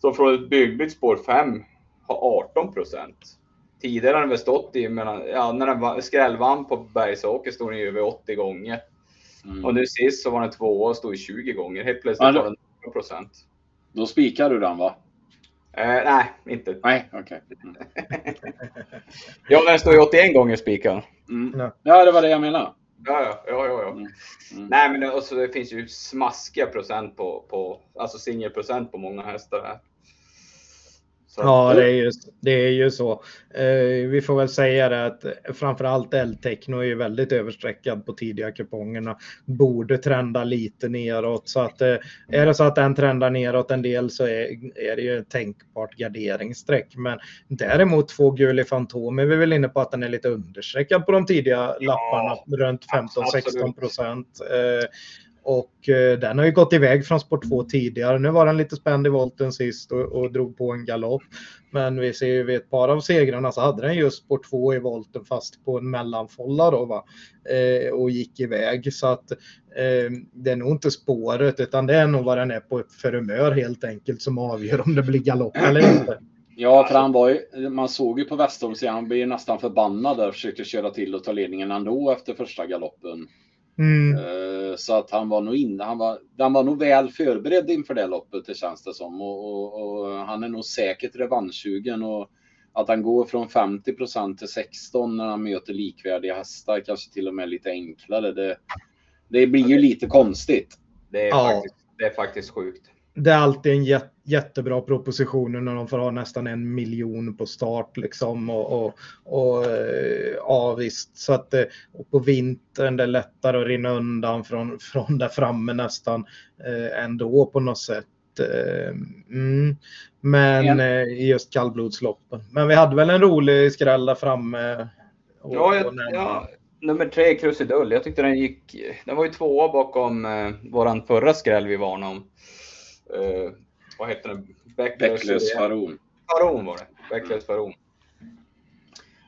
som från ett byggligt spår 5 har 18 procent. Tidigare har den väl stått i, mellan, ja, när den va- skrällvann på Bergsåker stod den ju över 80 gånger. Mm. Och nu sist så var den tvåa och stod i 20 gånger. Helt plötsligt Ja, var den 18 procent. Då spikar du den va? Eh, nej, inte. Nej, okej. Mm. <laughs> Ja, den står i 81 gånger spiken. Mm. Ja. Det var det jag menade. Ja, ja, ja, ja. ja. Mm. Mm. Nej, men det, och så det finns ju smaskiga procent på, på alltså singelprocent på många hästar här. Så, Ja, det är ju, det är ju så. Eh, vi får väl säga det att framförallt L-Techno är ju väldigt överstreckad på tidiga kupongerna. Borde trenda lite neråt så att eh, är det så att den trendar neråt en del så är, är det ju ett tänkbart garderingsstreck. Men däremot två Guli Fantom är vi väl inne på att den är lite understreckad på de tidiga lapparna runt 15-16 procent. Eh, och eh, den har ju gått iväg från sport 2 tidigare. Nu var den lite spänd i volten sist och, och drog på en galopp. Men vi ser ju vid ett par av segrarna så hade den just sport 2 i volten fast på en mellanfolla då va. Eh, och gick iväg. Så att eh, det är nog inte spåret utan det är nog vad den är på för humör helt enkelt som avgör om det blir galopp eller inte. Ja, för han var ju, man såg ju på Westholm han blev nästan förbannad där och försökte köra till och ta ledningen ändå efter första galoppen. Mm. Eh, Så att han var nog inne, han var, han var nog väl förberedd inför det loppet det känns det som. Och, och, och han är nog säkert revanschsugen och att han går från 50% till 16 när han möter likvärdiga hästar, kanske till och med lite enklare. Det, det blir ju lite konstigt. det, är Ja. faktiskt, det är faktiskt sjukt. Det är alltid en jät jättebra proposition när de får ha nästan en miljon på start liksom och, och, och eh, ja visst så att eh, och på vintern det är lättare att rinna undan från, från där framme nästan eh, ändå på något sätt. Eh, mm. Men En- eh, i just kallblodsloppen. Men vi hade väl en rolig skräll där framme. och- Ja, jag, ja, nummer tre, Krusidull. Jag tyckte den gick... Den var ju tvåa bakom eh, våran förra skräll vi varnade om. Eh, vad heter den? Bäcklös Faron. Faron var det. Bäcklös Faron.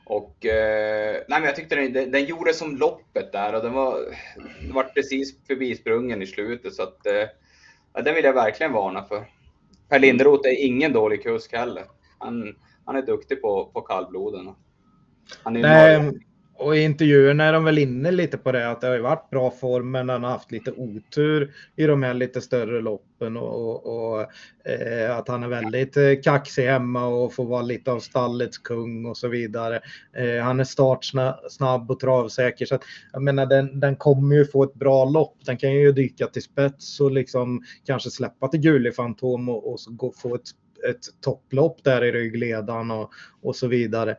Och eh, nej, men jag tyckte den, den, den gjorde som loppet där och den var, den var precis förbisprungen i slutet så att eh, den vill jag verkligen varna för. Per Linderoth är ingen dålig kusk heller. Han, han är duktig på, på kallbloden. Han är Nej, norrlänning och i intervjuerna är de väl inne lite på det att det har ju varit bra form men han har haft lite otur i de här lite större loppen och, och, och eh, att han är väldigt eh, kaxig hemma och får vara lite av stallets kung och så vidare. Eh, han är startsnabb och travsäker så att, jag menar den, den kommer ju få ett bra lopp. Den kan ju dyka till spets och liksom kanske släppa till Gulifantom och, och så gå, få ett, ett topplopp där i ryggledan och, och så vidare.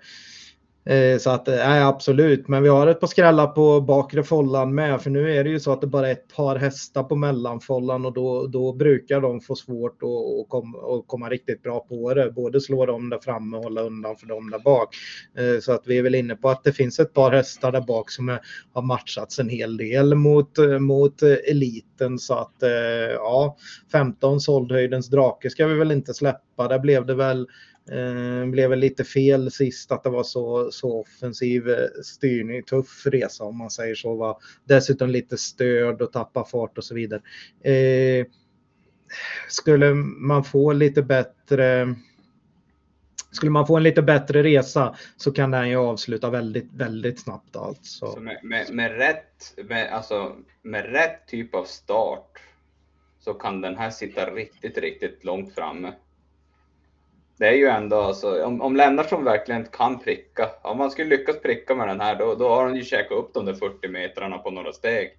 Eh, så att, eh, nej absolut, men vi har ett par skrällar på bakre follan med, för nu är det ju så att det bara är ett par hästar på mellanfollan och då, då brukar de få svårt att, att, komma, att komma riktigt bra på det. Både slå dem där framme och hålla undan för dem där bak. Eh, så att vi är väl inne på att det finns ett par hästar där bak som är, har matchats en hel del mot, mot eliten. Så att ja, 15 såldhöjdens drake ska vi väl inte släppa. Där blev det väl Eh, blev väl lite fel sist att det var så, så offensiv eh, styrning, tuff resa om man säger så. Va? dessutom lite stöd och tappa fart och så vidare. Eh, skulle man få lite bättre skulle man få en lite bättre resa så kan den ju avsluta väldigt, väldigt snabbt alltså. Med, med, med, rätt, med, alltså, med rätt typ av start så kan den här sitta riktigt, riktigt långt framme det är ju ändå alltså, om, om Lennartsson verkligen kan pricka, om man skulle lyckas pricka med den här, då, då har han ju käkat upp de där 40 metrarna på några steg.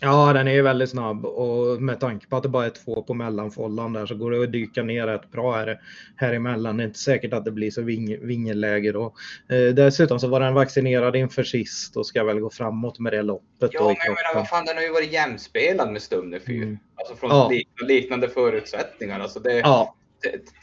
Ja, den är ju väldigt snabb och med tanke på att det bara är två på mellanfållan där så går det att dyka ner rätt bra här, här emellan. Det är inte säkert att det blir så ving, vingeläge då. Eh, dessutom så var den vaccinerad inför sist och ska väl gå framåt med det loppet. Ja, men jag menar, vad fan, den har ju varit jämspelad med Stumne 4. Mm. Alltså från ja. liknande förutsättningar. Alltså det, ja.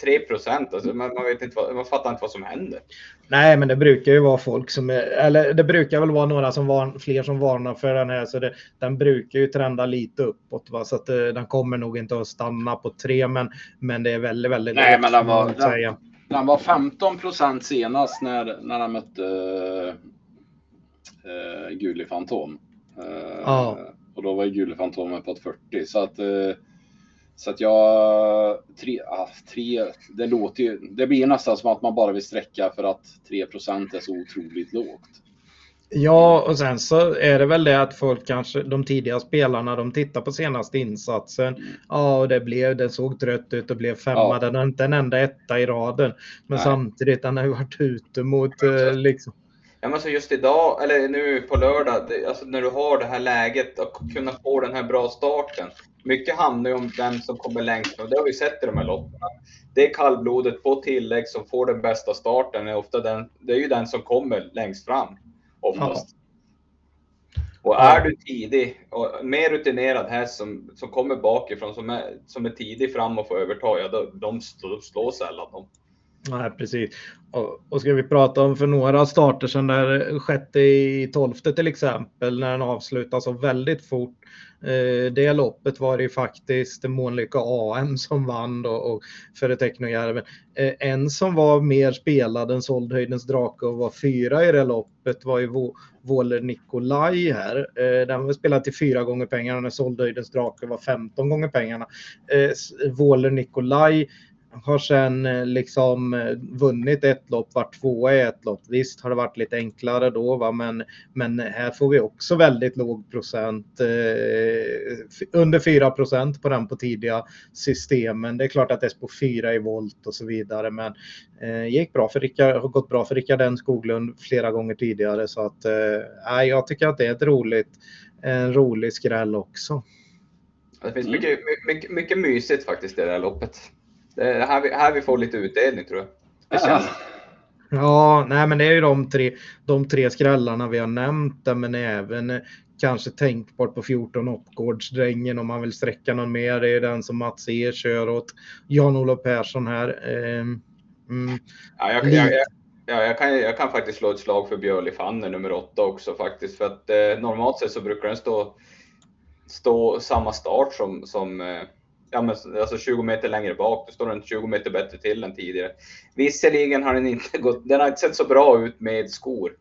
3 procent, alltså man, man, vet inte vad, man fattar inte vad som händer. Nej, men det brukar ju vara folk som är, eller det brukar väl vara några som var, fler som varnar för den här, så det, den brukar ju trenda lite uppåt, va? så att eh, den kommer nog inte att stanna på 3, men, men det är väldigt, väldigt Nej, men den var, den, den, var 15 procent senast när, när han mötte uh, uh, Gullig Fantom. Uh, ja. Och då var ju Gullig Fantom på ett 40, så att uh, så att jag, tre, ah, tre, det låter ju, det blir nästan som att man bara vill sträcka för att 3% är så otroligt lågt. Ja, och sen så är det väl det att folk kanske, de tidiga spelarna, de tittar på senaste insatsen. Mm. Ja, och det blev, det såg trött ut och blev femma. Ja. Den har inte en enda etta i raden. Men Nej. samtidigt, den har ju varit ute mot eh, liksom. Ja, men så just idag, eller nu på lördag, det, alltså när du har det här läget och kunna få den här bra starten mycket handlar ju om vem som kommer längst och det har vi sett i de här loppen. Det är kallblodet på tillägg som får den bästa starten. Är ofta den, det är ju den som kommer längst fram oftast. Ja. Och är du tidig och mer rutinerad häst som, som kommer bakifrån, som är, som är tidig fram och får överta, ja, då, de, de slår sällan dem. Nej, precis. Och, och ska vi prata om för några starter som där sjätte i tolfte till exempel, när den avslutas så väldigt fort Eh, det loppet var det ju faktiskt Månlycke AM som vann då, och före Technojärven. Eh, en som var mer spelad än Soldhöjdens drake och var fyra i det loppet var ju Våler Nikolaj här. Eh, den var spelad till fyra gånger pengarna när Soldhöjdens drake var 15 gånger pengarna. Eh, Våler Nikolaj har sen eh, liksom eh, vunnit ett lopp, varit tvåa i ett lopp. Visst har det varit lite enklare då, va? Men, men här får vi också väldigt låg procent. Eh, under 4 procent på den på tidiga systemen. Det är klart att det är på 4 i volt och så vidare, men eh, gick bra för Rickard, har gått bra för Rickard N Skoglund flera gånger tidigare så att eh, jag tycker att det är ett roligt, en rolig skräll också. Det finns mycket, mycket, mycket mysigt faktiskt i det här loppet. Det är här vi, här vi får lite utdelning tror jag. Ja. ja, nej men det är ju de tre, de tre skrällarna vi har nämnt där, men även eh, kanske tänkbart på 14 Oppgårdsdrängen om man vill sträcka någon mer. Det är den som Mats E kör åt Jan-Olof Persson här. Ehm, mm. Ja, jag, jag, jag, ja, jag, kan, jag kan faktiskt slå ett slag för Björli Fanner nummer åtta också faktiskt. För att eh, normalt sett så brukar den stå, stå samma start som, som eh, ja, men, alltså 20 meter längre bak. Då står den 20 meter bättre till än tidigare. Visserligen har den inte <laughs> gått, den har inte sett så bra ut med skor.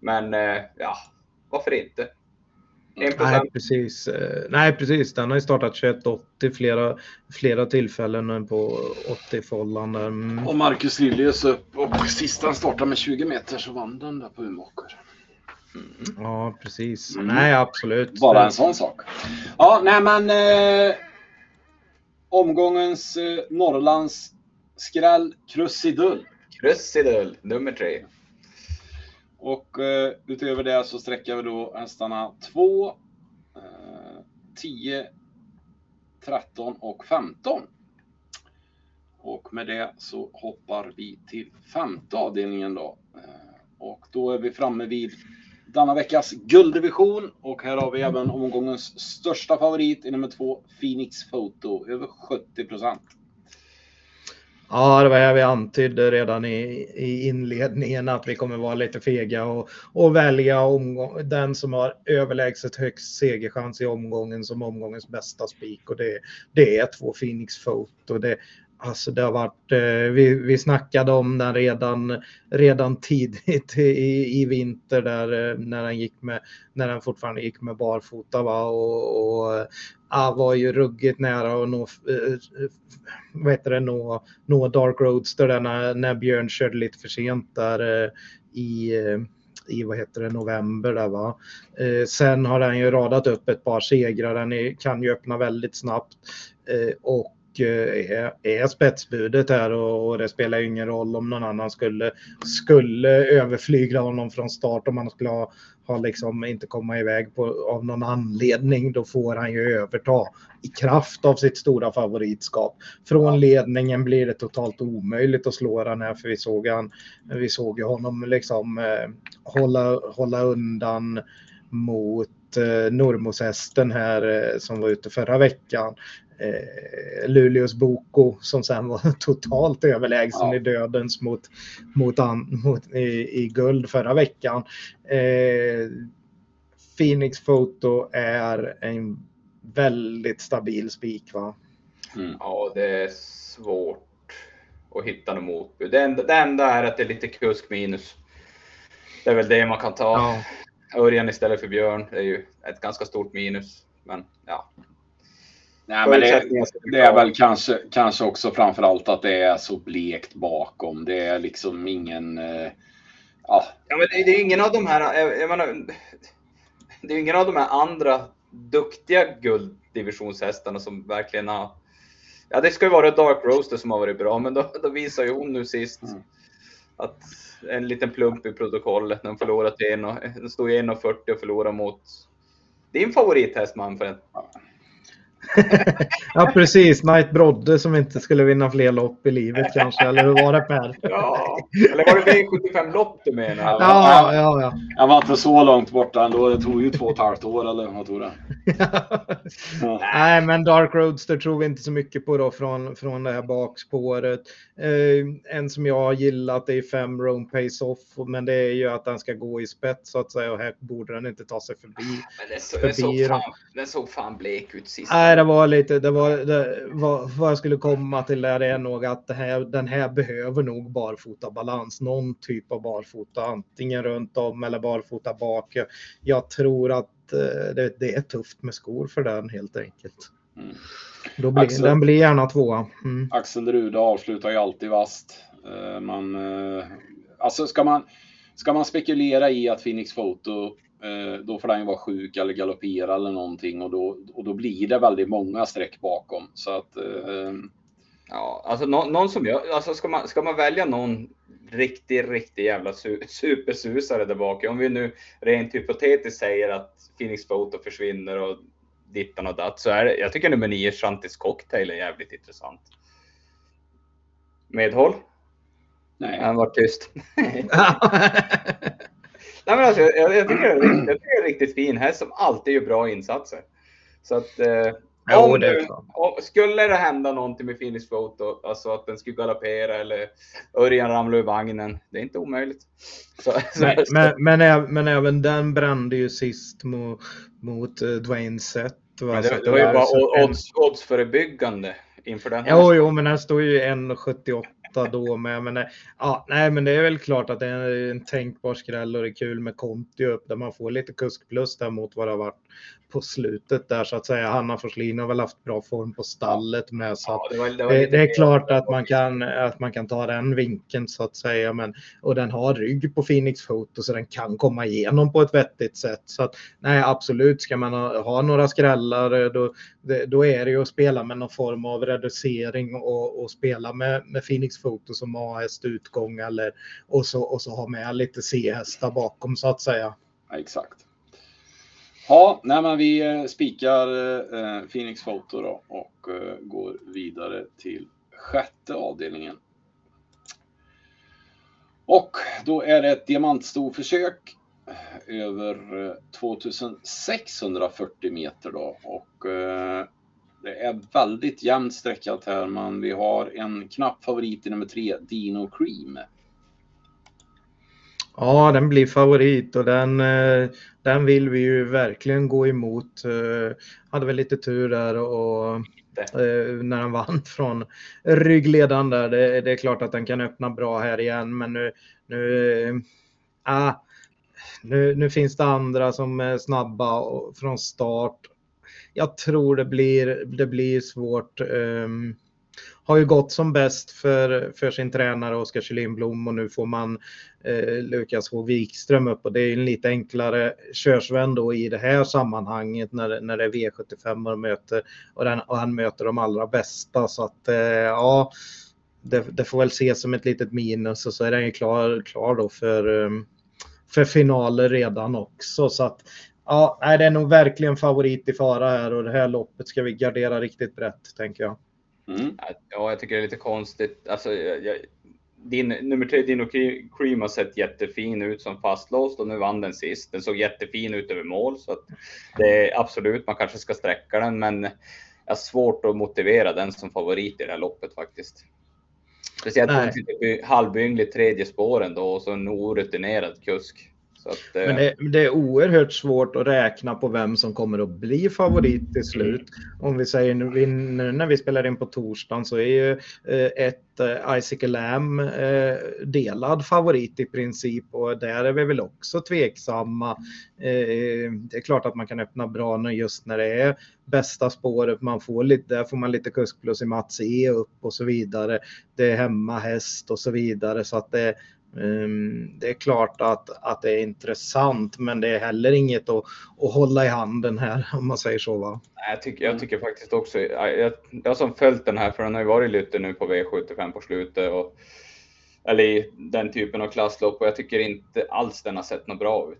Men eh, ja, varför inte? Nej precis. Eh, nej, precis. Den har ju startat 2180 flera, flera tillfällen på 80-follan. Mm. Och Marcus Liljus upp och sist han startade med 20 meter så vann den där på Umeåker. Ja, precis. Mm. Nej, absolut. Bara en sån sak. Ja, nej men eh, omgångens eh, Norrlands skräll Krusidull. Krusidull, nummer tre. Och eh, utöver det så sträcker vi då hästarna 2, eh, 10, 13 och 15. Och med det så hoppar vi till femte avdelningen då. Eh, och då är vi framme vid denna veckas gulddivision och här har vi även omgångens största favorit i nummer två, Phoenix Photo, över 70 procent. Ja, det var här vi antydde redan i, i inledningen att vi kommer vara lite fega och, och välja omgång, den som har överlägset högst segerchans i omgången som omgångens bästa spik och det, det är två Phoenix Photo. Det, Alltså det har varit, eh, vi, vi snackade om den redan, redan tidigt i, i vinter där eh, när den, gick med, när den fortfarande gick med barfota. Va? Och, och ja, var ju ruggigt nära att nå, vad heter det, nå, nå Dark Roadster där när, när Björn körde lite för sent där i i vad heter det, november. Där, va? Eh, sen har den ju radat upp ett par segrar. Den är, kan ju öppna väldigt snabbt. Eh, och är, är spetsbudet här och, och, det spelar ju ingen roll om någon annan skulle, skulle överflygla honom från start om han skulle ha, ha liksom inte komma iväg på, av någon anledning. Då får han ju överta i kraft av sitt stora favoritskap. Från ledningen blir det totalt omöjligt att slå den här för vi såg, han, vi såg honom liksom eh, hålla, hålla undan mot eh, Normos-hästen här eh, som var ute förra veckan eh, Luleås Boko som sen var <laughs> totalt överlägsen ja. i dödens mot, mot, an, mot i, i, guld förra veckan. Eh, Phoenix Photo är en väldigt stabil spik va? Mm. Ja, det är svårt att hitta något motbud. Det enda, det enda är att det är lite kusk minus. Det är väl det man kan ta. Ja. Örjan istället för Björn, det är ju ett ganska stort minus. Men ja, Nej, men det, det, är väl kanske, kanske också framför allt att det är så blekt bakom. Det är liksom ingen... Eh, ja. ja, men det, det är ingen av de här... Jag, jag menar, det är ingen av de här andra duktiga gulddivisionshästarna som verkligen har... Ja, det ska ju vara Dark Roaster som har varit bra, men då, då visar ju hon nu sist mm. att en liten plump i protokollet när hon förlorat en och, den stod i 1,40 och förlorade mot din favorithäst Manfred. Ja. Ja, precis. Knight Brodde som inte skulle vinna fler lopp i livet kanske, eller hur var det Per? Ja, eller var det V75 lopp du menar? Ja, ja, ja. Jag var inte så långt borta ändå. Det tog ju två och ett halvt år eller vad tog det? ja. Nej, men Dark Roadster tror vi inte så mycket på då från, från det här bakspåret. Eh, en som jag har gillat är fem Rome Pace Off, men det är ju att den ska gå i spets så att säga och här borde den inte ta sig förbi. Men den, så, förbi den, såg fan, den såg fan blek ut sist. Nej, det var lite, det var, det var, vad jag skulle komma till där är nog att det här, den här behöver nog barfota balans, någon typ av barfota, antingen runt om eller barfota bak. Jag tror att eh, det, det är tufft med skor för den helt enkelt. Mm. Då blir, Axel, den blir gärna tvåa. Mm. Axel Rude avslutar ju alltid vast. Eh, man, eh, alltså ska man, ska man spekulera i att Phoenix Photo då får den ju vara sjuk eller galoppera eller någonting och då, och då blir det väldigt många streck bakom. Så att, eh... Ja, alltså någon, någon som jag, alltså ska man, ska man välja någon riktig, riktig jävla su, supersusare där bak. Om vi nu rent hypotetiskt säger att Phoenix Photo försvinner och dittan och datt så är det, jag tycker nummer 9 Shantis Cocktail är jävligt intressant. Medhåll? Nej. Han var tyst. <laughs> <laughs> <laughs> Nej, men alltså, jag, jag, tycker jag tycker det är en riktigt fin häst som alltid gör bra insatser. Så att eh, jo, om, det om, skulle det hända någonting med Phoenix Photo, alltså att den skulle galoppera eller Örjan ramla ur vagnen, det är inte omöjligt. Så, men, så, men, men, men, även den brände ju sist mot, mot uh, Dwayne Sett. Va? Det, det, var ju bara odds, oddsförebyggande inför den. Jo, jo, men den står ju 1,78 åtta då med. Men, ja, nej, men det är väl klart att det är en tänkbar skräll och det är kul med Conti upp där man får lite kuskplus där mot vad det har varit på slutet där så att säga. Hanna Forslin har väl haft bra form på stallet med så Ja, att det, var, det, var det, är klart att man, kan, att man kan ta den vinkeln så att säga. Men, och den har rygg på Phoenix Photo så den kan komma igenom på ett vettigt sätt. Så att, nej, absolut, ska man ha, ha några skrällar eh, då, då är det ju att spela med någon form av reducering och, och spela med, med Phoenix Photo som A-häst utgång eller och så, och så ha med lite C-hästar bakom så att säga. Ja, exakt. Ja, nej, men vi eh, spikar eh, Phoenix Photo då och eh, går vidare till sjätte avdelningen. Och då är det ett diamantstorförsök eh, över eh, 2640 meter då och eh, det är väldigt jämnt streckat här men vi har en knapp favorit i nummer tre, Dino Cream. Ja, den blir favorit och den, eh, den vill vi ju verkligen gå emot. Eh, Hade väl lite tur där och eh, när han vann från ryggledaren där. Det, det är klart att den kan öppna bra här igen, men nu, nu, ah, nu, nu finns det andra som är snabba från start. Jag tror det blir, det blir svårt. ehm, har ju gått som bäst för, för sin tränare Oskar Kylin Blom och nu får man eh, Lukas H. Wikström upp. Och det är en lite enklare körsvän då i det här sammanhanget när, när det är V75 och, möter, och, den, och han möter de allra bästa. Så att eh, ja det, det får väl ses som ett litet minus. Och så är den ju klar, klar då för, eh, för finaler redan också. Så att ja, det är nog verkligen favorit i fara här. Och det här loppet ska vi gardera riktigt brett tänker jag. Mm. Ja, jag tycker det är lite konstigt. Alltså, jag, jag, din, nummer tre, Dino Cre- Cream, har sett jättefin ut som fastlåst och nu vann den sist. Den såg jättefin ut över mål så att det är absolut, man kanske ska sträcka den, men jag har svårt att motivera den som favorit i det här loppet faktiskt. Speciellt halvyngligt tredje spåren då och så en orutinerad kusk. Att, eh, Men det, det är oerhört svårt att räkna på vem som kommer att bli favorit till slut. Om vi säger nu, nu när vi spelar in på torsdagen så är ju eh, ett eh, Icicle Lamb eh, delad favorit i princip och där är vi väl också tveksamma. Eh, det är klart att man kan öppna bra nu just när det är bästa spåret. Man får lite, där får man lite kuskplus i Mats E upp och så vidare. Det är hemmahäst och så vidare så att det det är klart att, att det är intressant, men det är heller inget att, att hålla i handen här <laughs> om man säger så. Va? Jag tycker, jag tycker faktiskt också, jag, jag, som följt den här för den har ju varit lite nu på V75 på slutet och eller i den typen av klasslopp och jag tycker inte alls den har sett något bra ut.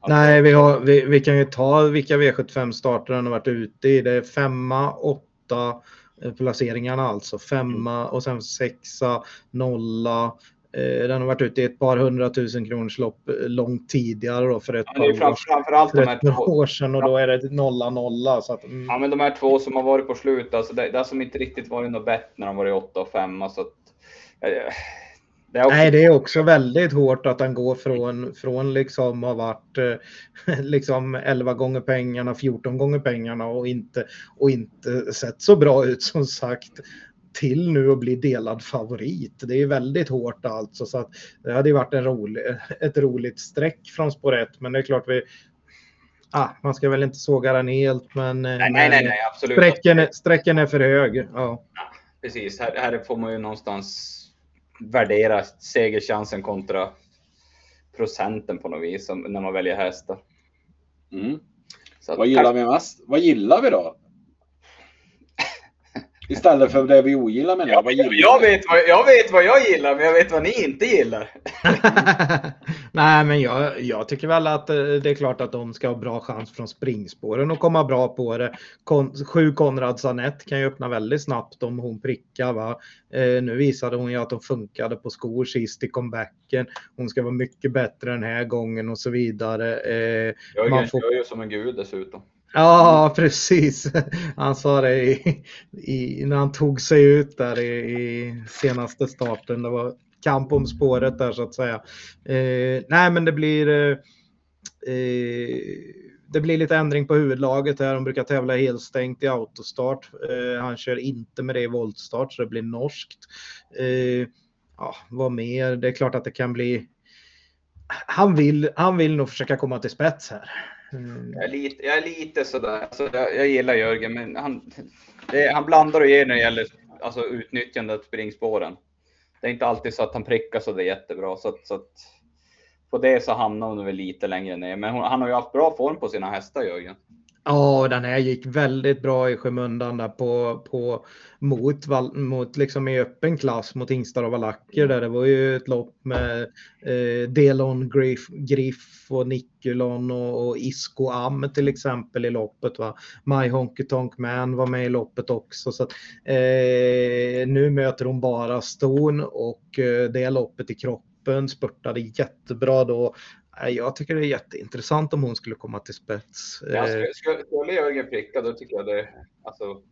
Alltså, Nej, vi, har, vi, vi kan ju ta vilka V75 starter den har varit ute i. Det är femma, åtta eh, placeringarna alltså. Femma och sen sexa, nolla. Eh, Den har varit ute i ett par hundratusen kronors lopp eh, långt tidigare då för ett Ja, par fram, år, framförallt för de här två, år sedan och då är det nolla, nolla. Så att, mm. ja, men de här två som har varit på slut, alltså det, det har som inte riktigt varit något bett när de varit åtta och femma så att, eh, det också, Nej, det är också väldigt hårt att han går från, från liksom har varit <laughs> liksom 11 gånger pengarna, 14 gånger pengarna och inte, och inte sett så bra ut som sagt till nu att bli delad favorit. Det är väldigt hårt alltså så att det hade ju varit en rolig, ett roligt streck från spår 1 men det är klart vi ah, man ska väl inte såga den helt men, nej, nej, nej, nej, absolut. Sträcken, är- sträcken är för hög. Ja. Precis, här, här får man ju någonstans värdera segerchansen kontra procenten på något vis när man väljer hästar. Mm. Att, Vad gillar vi mest? Vad gillar vi då? Istället för det vi ogillar menar jag. Vad gillar jag, vi? vet vad, jag vet vad jag gillar, men jag vet vad ni inte gillar. <laughs> Nej, men jag, jag tycker väl att eh, det är klart att de ska ha bra chans från springspåren och komma bra på det. Kon, sju Konrad Sanett kan ju öppna väldigt snabbt om hon prickar. Va? Eh, nu visade hon ju att hon funkade på skor sist i comebacken. Hon ska vara mycket bättre den här gången och så vidare. Eh, Jag Man är, får- jag är ju som en gud dessutom. Ja, precis. Han sa det i, i, när han tog sig ut där i, i senaste starten. Det var kamp om spåret där så att säga. Eh, nej, men det blir. Eh, eh, det blir lite ändring på huvudlaget här. De brukar tävla helstängt i autostart. Eh, han kör inte med det i voltstart så det blir norskt. Eh, ja, vad mer? Det är klart att det kan bli. Han vill, han vill nog försöka komma till spets här. Mm. Jag, är lite, jag är lite sådär, alltså, jag, jag gillar Jörgen, men han, det, han blandar och ger när det gäller alltså, utnyttjandet av springspåren. Det är inte alltid så att han prickar så det är jättebra. Så att, så att på det så hamnar hon väl lite längre ner. Men hon, han har ju haft bra form på sina hästar Jörgen. Ja, den här gick väldigt bra i skymundan där på, på mot, mot liksom i öppen klass mot Ingstar och valacker där. Det var ju ett lopp med eh, Delon Griff, Griff och Nikulon och, och Isko Am till exempel i loppet. Va? My Honky Tonk Man var med i loppet också. Så att, eh, nu möter hon bara Ston och eh, det loppet i kroppen spurtade jättebra då jag tycker det är jätteintressant om hon skulle komma till spets. Ja, skulle, eh, skulle Jörgen pricka då tycker jag det, alltså,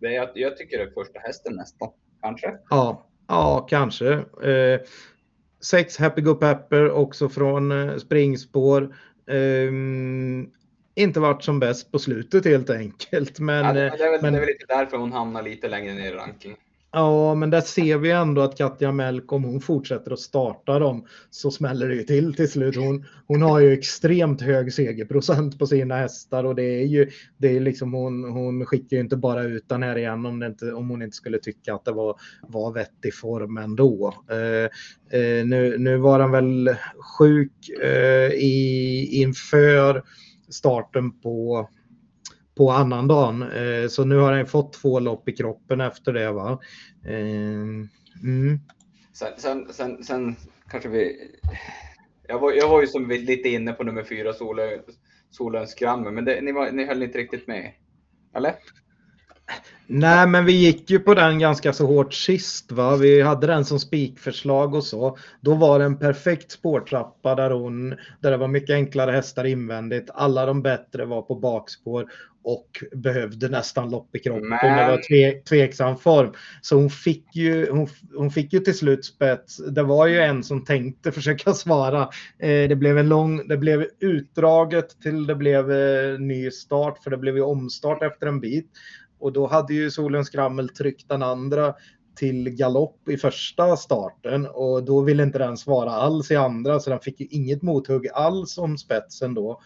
det är, jag tycker det är första hästen nästan, kanske. Ja, ja kanske. Eh, sex Happy Go Pepper också från eh, springspår. Eh, inte varit som bäst på slutet helt enkelt. Men, ja, det, det, är väl, men, det är väl lite därför hon hamnar lite längre ner i rankingen. Ja, men där ser vi ändå att Katja Melk, om hon fortsätter att starta dem, så smäller det ju till till slut. Hon, hon har ju extremt hög segerprocent på sina hästar och det är ju, det är liksom hon, hon skickar ju inte bara ut den här igen om, det inte, om hon inte skulle tycka att det var, var vettig form ändå. Eh, eh, nu, nu var han väl sjuk eh, i, inför starten på på annandagen. Eh, så nu har han fått två lopp i kroppen efter det. Va? Eh, mm. Sen, sen, sen, sen, kanske vi... Jag var, jag var ju som lite inne på nummer fyra, Solens Gramme, men det, ni, var, ni höll inte riktigt med. Eller? Nej, men vi gick ju på den ganska så hårt sist. Va? Vi hade den som spikförslag och så. Då var det en perfekt spårtrappa där, hon, där det var mycket enklare hästar invändigt. Alla de bättre var på bakspår och behövde nästan lopp i kroppen. Men... Det var tve, tveksam form. Så hon fick, ju, hon, hon, fick ju till slut spets. Det var ju en som tänkte <laughs> försöka svara. Eh, det blev en lång, det blev utdraget till det blev eh, ny start för det blev ju omstart efter en bit. Och då hade ju Solens Skrammel tryckt den andra till galopp i första starten och då ville inte den svara alls i andra så den fick ju inget mothugg alls om spetsen då.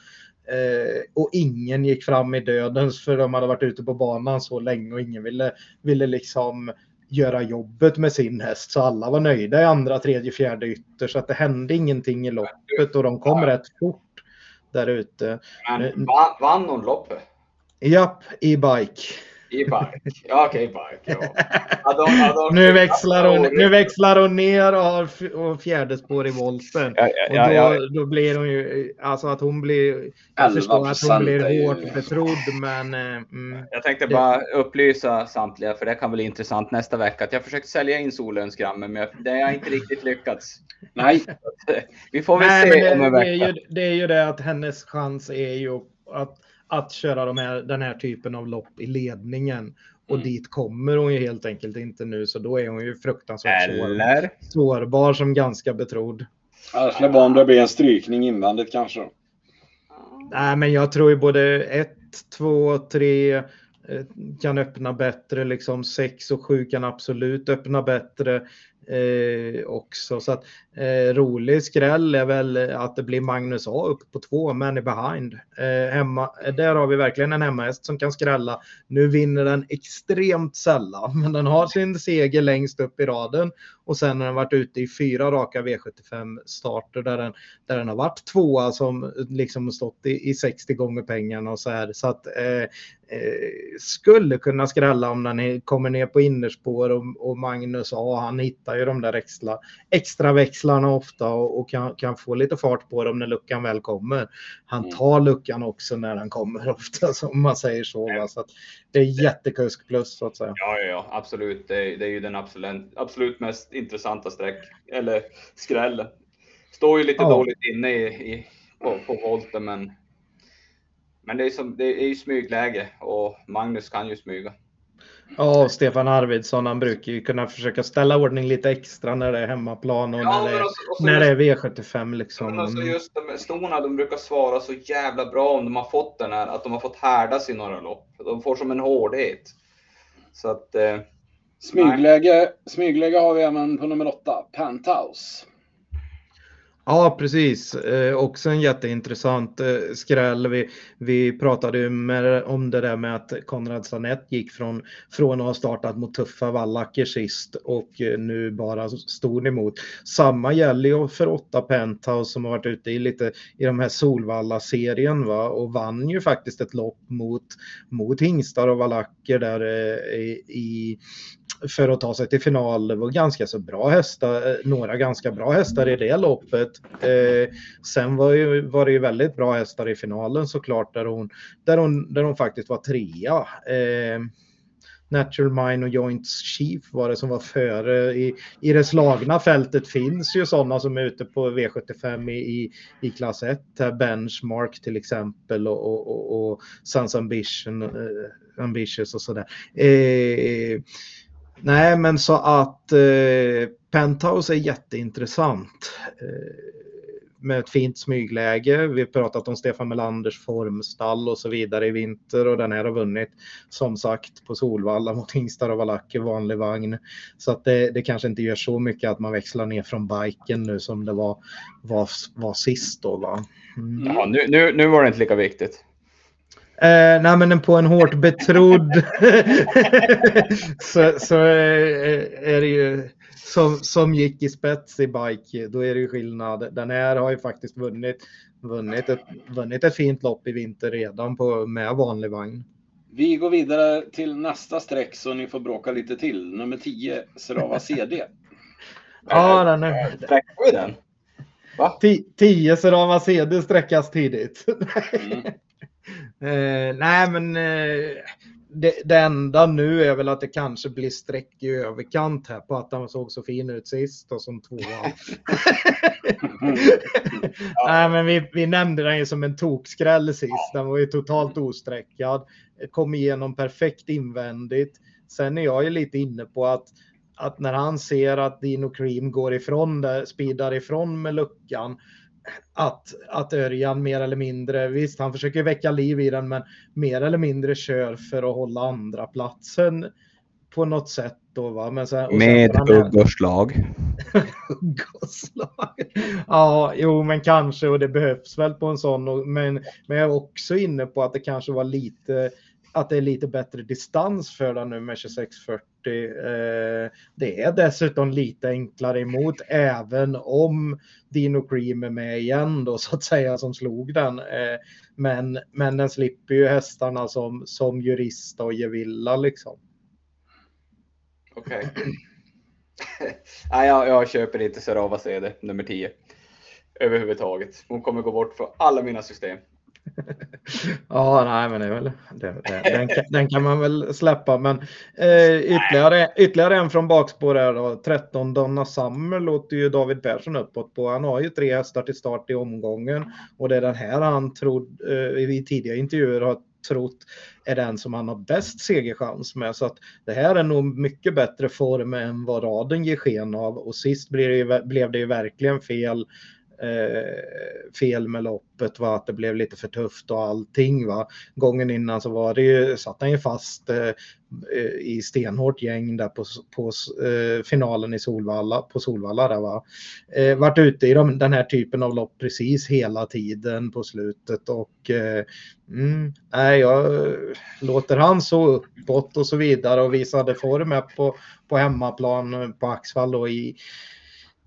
Eh, och ingen gick fram i dödens för de hade varit ute på banan så länge och ingen ville, ville liksom göra jobbet med sin häst så alla var nöjda i andra, tredje, fjärde ytter så att det hände ingenting i loppet och de kom ja. rätt fort där ute. Men vann, vann hon loppet? Japp, i bike. E-bike. Ja, okej, okay, bike. Ja. Adon, Adon, nu, växlar hon, nu växlar hon ner och har fjärde spår i volten. Ja, ja, och då, ja, då, blir hon ju, alltså att hon blir, jag förstår att hon blir hårt betrodd, men. Eh, mm, jag tänkte bara upplysa samtliga, för det kan bli intressant nästa vecka, att jag försökt sälja in solönsgrammen, men det har jag inte riktigt lyckats. Nej. <laughs> Vi får väl Nej, se om en vecka. Det är, ju, det är ju det att hennes chans är ju att att köra de här, den här typen av lopp i ledningen. Och mm. dit kommer hon ju helt enkelt inte nu, så då är hon ju fruktansvärt Eller? sårbar som ganska betrodd. Annars bara om det blir en strykning invändigt kanske. Nej, men jag tror ju både ett, två, tre eh, kan öppna bättre, liksom sex och sju kan absolut öppna bättre eh, också. Så att eh, rolig skräll är väl att det blir Magnus A upp på två, men i behind. Eh, hemma, där har vi verkligen en hemmahäst som kan skrälla. Nu vinner den extremt sällan, men den har sin seger längst upp i raden och sen har den varit ute i fyra raka V75 starter där den, där den har varit tvåa som liksom stått i, i 60 gånger pengarna och så här. Så att eh, eh, skulle kunna skrälla om den kommer ner på innerspår och, och Magnus A. Han hittar ju de där extra, extra växlarna ofta och, och kan, kan, få lite fart på dem när luckan väl kommer. Han mm. tar luckan också när den kommer <laughs> ofta, som man säger så. Va? så det är jättekusk plus så att säga. Ja, ja, ja absolut. Det är, det är ju den absolut, absolut mest intressanta sträck eller skrällen. Står ju lite ja. dåligt inne i, i, på, på volten, men men det är, som, det är ju smygläge och Magnus kan ju smyga. Ja, Stefan Arvidsson han brukar ju kunna försöka ställa ordning lite extra när det är hemmaplan och Ja, när, det, men är- också- också när det är just- V75 liksom. Men alltså just de stona, de brukar svara så jävla bra om de har fått den här, att de har fått härdas i några lopp. De får som en hårdhet. Så att, eh, Smygläge, smygläge har vi även på nummer åtta, Penthouse. Ja, precis. Eh, också en jätteintressant eh, skräll. Vi, vi pratade ju med, om det där med att Konrad Sanett gick från, från att ha startat mot tuffa vallacker sist och eh, nu bara stod emot. Samma gäller ju för åtta Penthouse som har varit ute i lite i de här Solvalla-serien va? och vann ju faktiskt ett lopp mot, mot hingstar och valacker där eh, i för att ta sig till final. Det var ganska så bra hästar, eh, några ganska bra hästar i det loppet. Eh, sen var, ju, var det ju väldigt bra hästar i finalen såklart där hon, där hon, där hon faktiskt var trea. Eh, Natural Mine och Joints Chief var det som var före. I, I det slagna fältet finns ju sådana som är ute på V75 i, i, i klass 1. här Benchmark till exempel och, och, och, och Sans Ambition, eh, Ambitious och sådär. Eh, nej, men så att eh, Penthouse är jätteintressant. Eh, med ett fint smygläge. Vi har pratat om Stefan Melanders formstall och så vidare i vinter och den här har vunnit som sagt på Solvalla mot hingstar och valacker vanlig vagn. Så att det, det kanske inte gör så mycket att man växlar ner från biken nu som det var, var, var sist då va. Mm. ja, nu, nu, nu var det inte lika viktigt. Eh, nej men på en hårt betrodd <laughs> så, så eh, är det ju som, som gick i spets i bike, då är det ju skillnad. Den här har ju faktiskt vunnit, vunnit, ett, vunnit ett fint lopp i vinter redan på, med vanlig vagn. Vi går vidare till nästa streck så ni får bråka lite till. Nummer 10, Serava CD. <laughs> Ja, den är... Sträcker vi den? Va? 10 Serava CD sträckas tidigt. Mm. Eh, nej, men eh, det, det enda nu är väl att det kanske blir streck i överkant här på att han såg så fin ut sist och som tvåa. <laughs> Nej, men vi, vi nämnde den ju som en tokskräll sist. Den var ju totalt osträckad. Kom igenom perfekt invändigt. Sen är jag ju lite inne på att, att när han ser att Dino Cream går ifrån där, speedar ifrån med luckan. Att, att Örjan mer eller mindre, visst han försöker väcka liv i den, men mer eller mindre kör för att hålla andra platsen på något sätt då va. Men sen, och Med får han- hugg och slag. hugg <laughs> och slag. Ja, jo, men kanske och det behövs väl på en sån. och- Men, men jag är också inne på att det kanske var lite att det är lite bättre distans för den nu med 2640. Eh, det är dessutom lite enklare emot även om Dino Cream är med igen då så att säga som slog den. Eh, men, men den slipper ju hästarna som, som jurist och Gevilla liksom. Okej. <clears throat> Nej, jag, jag köper inte Serava CD nummer 10. Överhuvudtaget. Hon kommer gå bort för alla mina system. <laughs> Ja, nej, men det är väl, det, det, den, kan- den kan man väl släppa. Men eh, ytterligare, ytterligare en från bakspår här då. 13 Donna Summer låter ju David Persson uppåt på. Han har ju tre hästar till start i omgången och det är den här han trod, eh, i tidigare intervjuer har trott är den som han har bäst segerchans med. Så att det här är nog mycket bättre form än vad raden ger sken av. Och sist blev det ju, blev det ju verkligen fel eh, fel med loppet var att det blev lite för tufft och allting va. Gången innan så var det ju, satt han ju fast eh, eh, i stenhårt gäng där på, på eh, finalen i Solvalla, på Solvalla där va. Eh, vart ute i de, den här typen av lopp precis hela tiden på slutet och eh, mm, nej, jag låter han så uppåt och så vidare och visade form på, på hemmaplan eh, på Axvall och i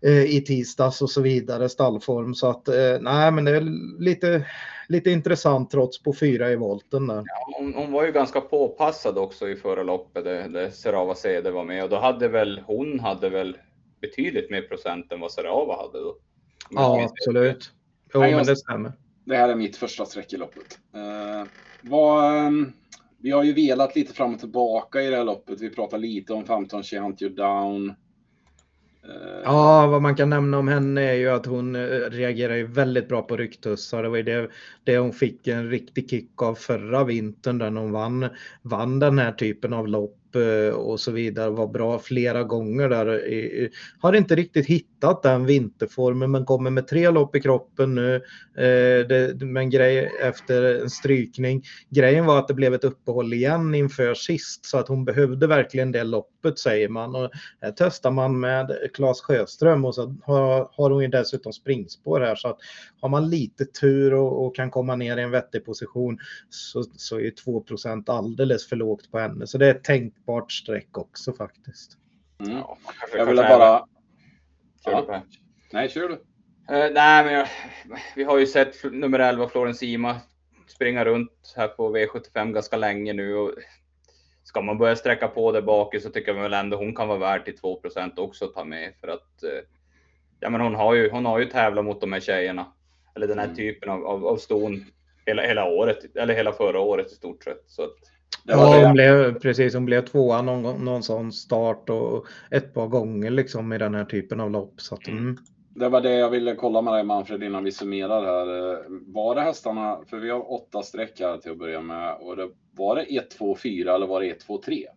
i tisdags och så vidare, stallform. Så att eh, nej, men det är lite, lite intressant trots på fyra i volten där. Hon, hon var ju ganska påpassad också i förra loppet där, Serava CD var med och då hade väl hon hade väl betydligt mer procent än vad Serava hade då. Ja, absolut. Jo, Nej, men det stämmer. Det här är mitt första streck i loppet. Eh, vad, ehm, vi har ju velat lite fram och tillbaka i det här loppet. Vi pratar lite om 15 She Hunt You Down. Eh, ja, vad man kan nämna om henne är ju att hon eh, reagerar ju väldigt bra på rycktussar. Det var ju det, det hon fick en riktig kick av förra vintern när hon vann, vann den här typen av lopp Eh, och så vidare var bra flera gånger där. Har inte riktigt hittat den vinterformen men kommer med tre lopp i kroppen nu. Eh, men grej efter en strykning. Grejen var att det blev ett uppehåll igen inför sist så att hon behövde verkligen det loppet säger man. Och här testar man med Claes Sjöström och så har hon ju dessutom springspår här så att har man lite tur och, och kan komma ner i en vettig position så, så är 2% alldeles för lågt på henne. Så det är ett tänkbart streck också faktiskt. Mm. Ja, jag ville bara... Kör ja. Nej, kör du. Uh, nej, men jag, vi har ju sett nummer 11 Florence Ima springa runt här på V75 ganska länge nu och ska man börja sträcka på det bak så tycker jag väl ändå hon kan vara värd till 2% också att ta med för att uh, ja, men hon har ju. Hon har ju tävlat mot de här tjejerna eller den här mm. typen av, av, av ston hela, hela året, eller hela förra året i stort sett. Så att, ja, hon blev, precis. Hon blev tvåa någon, någon sån start och ett par gånger liksom i den här typen av lopp. Så att, mm. Det var det jag ville kolla med dig Manfred innan vi summerar här. Var det hästarna, för vi har åtta streck här till att börja med, och det, var det 1, 2, 4 eller var det 1, 2, 3?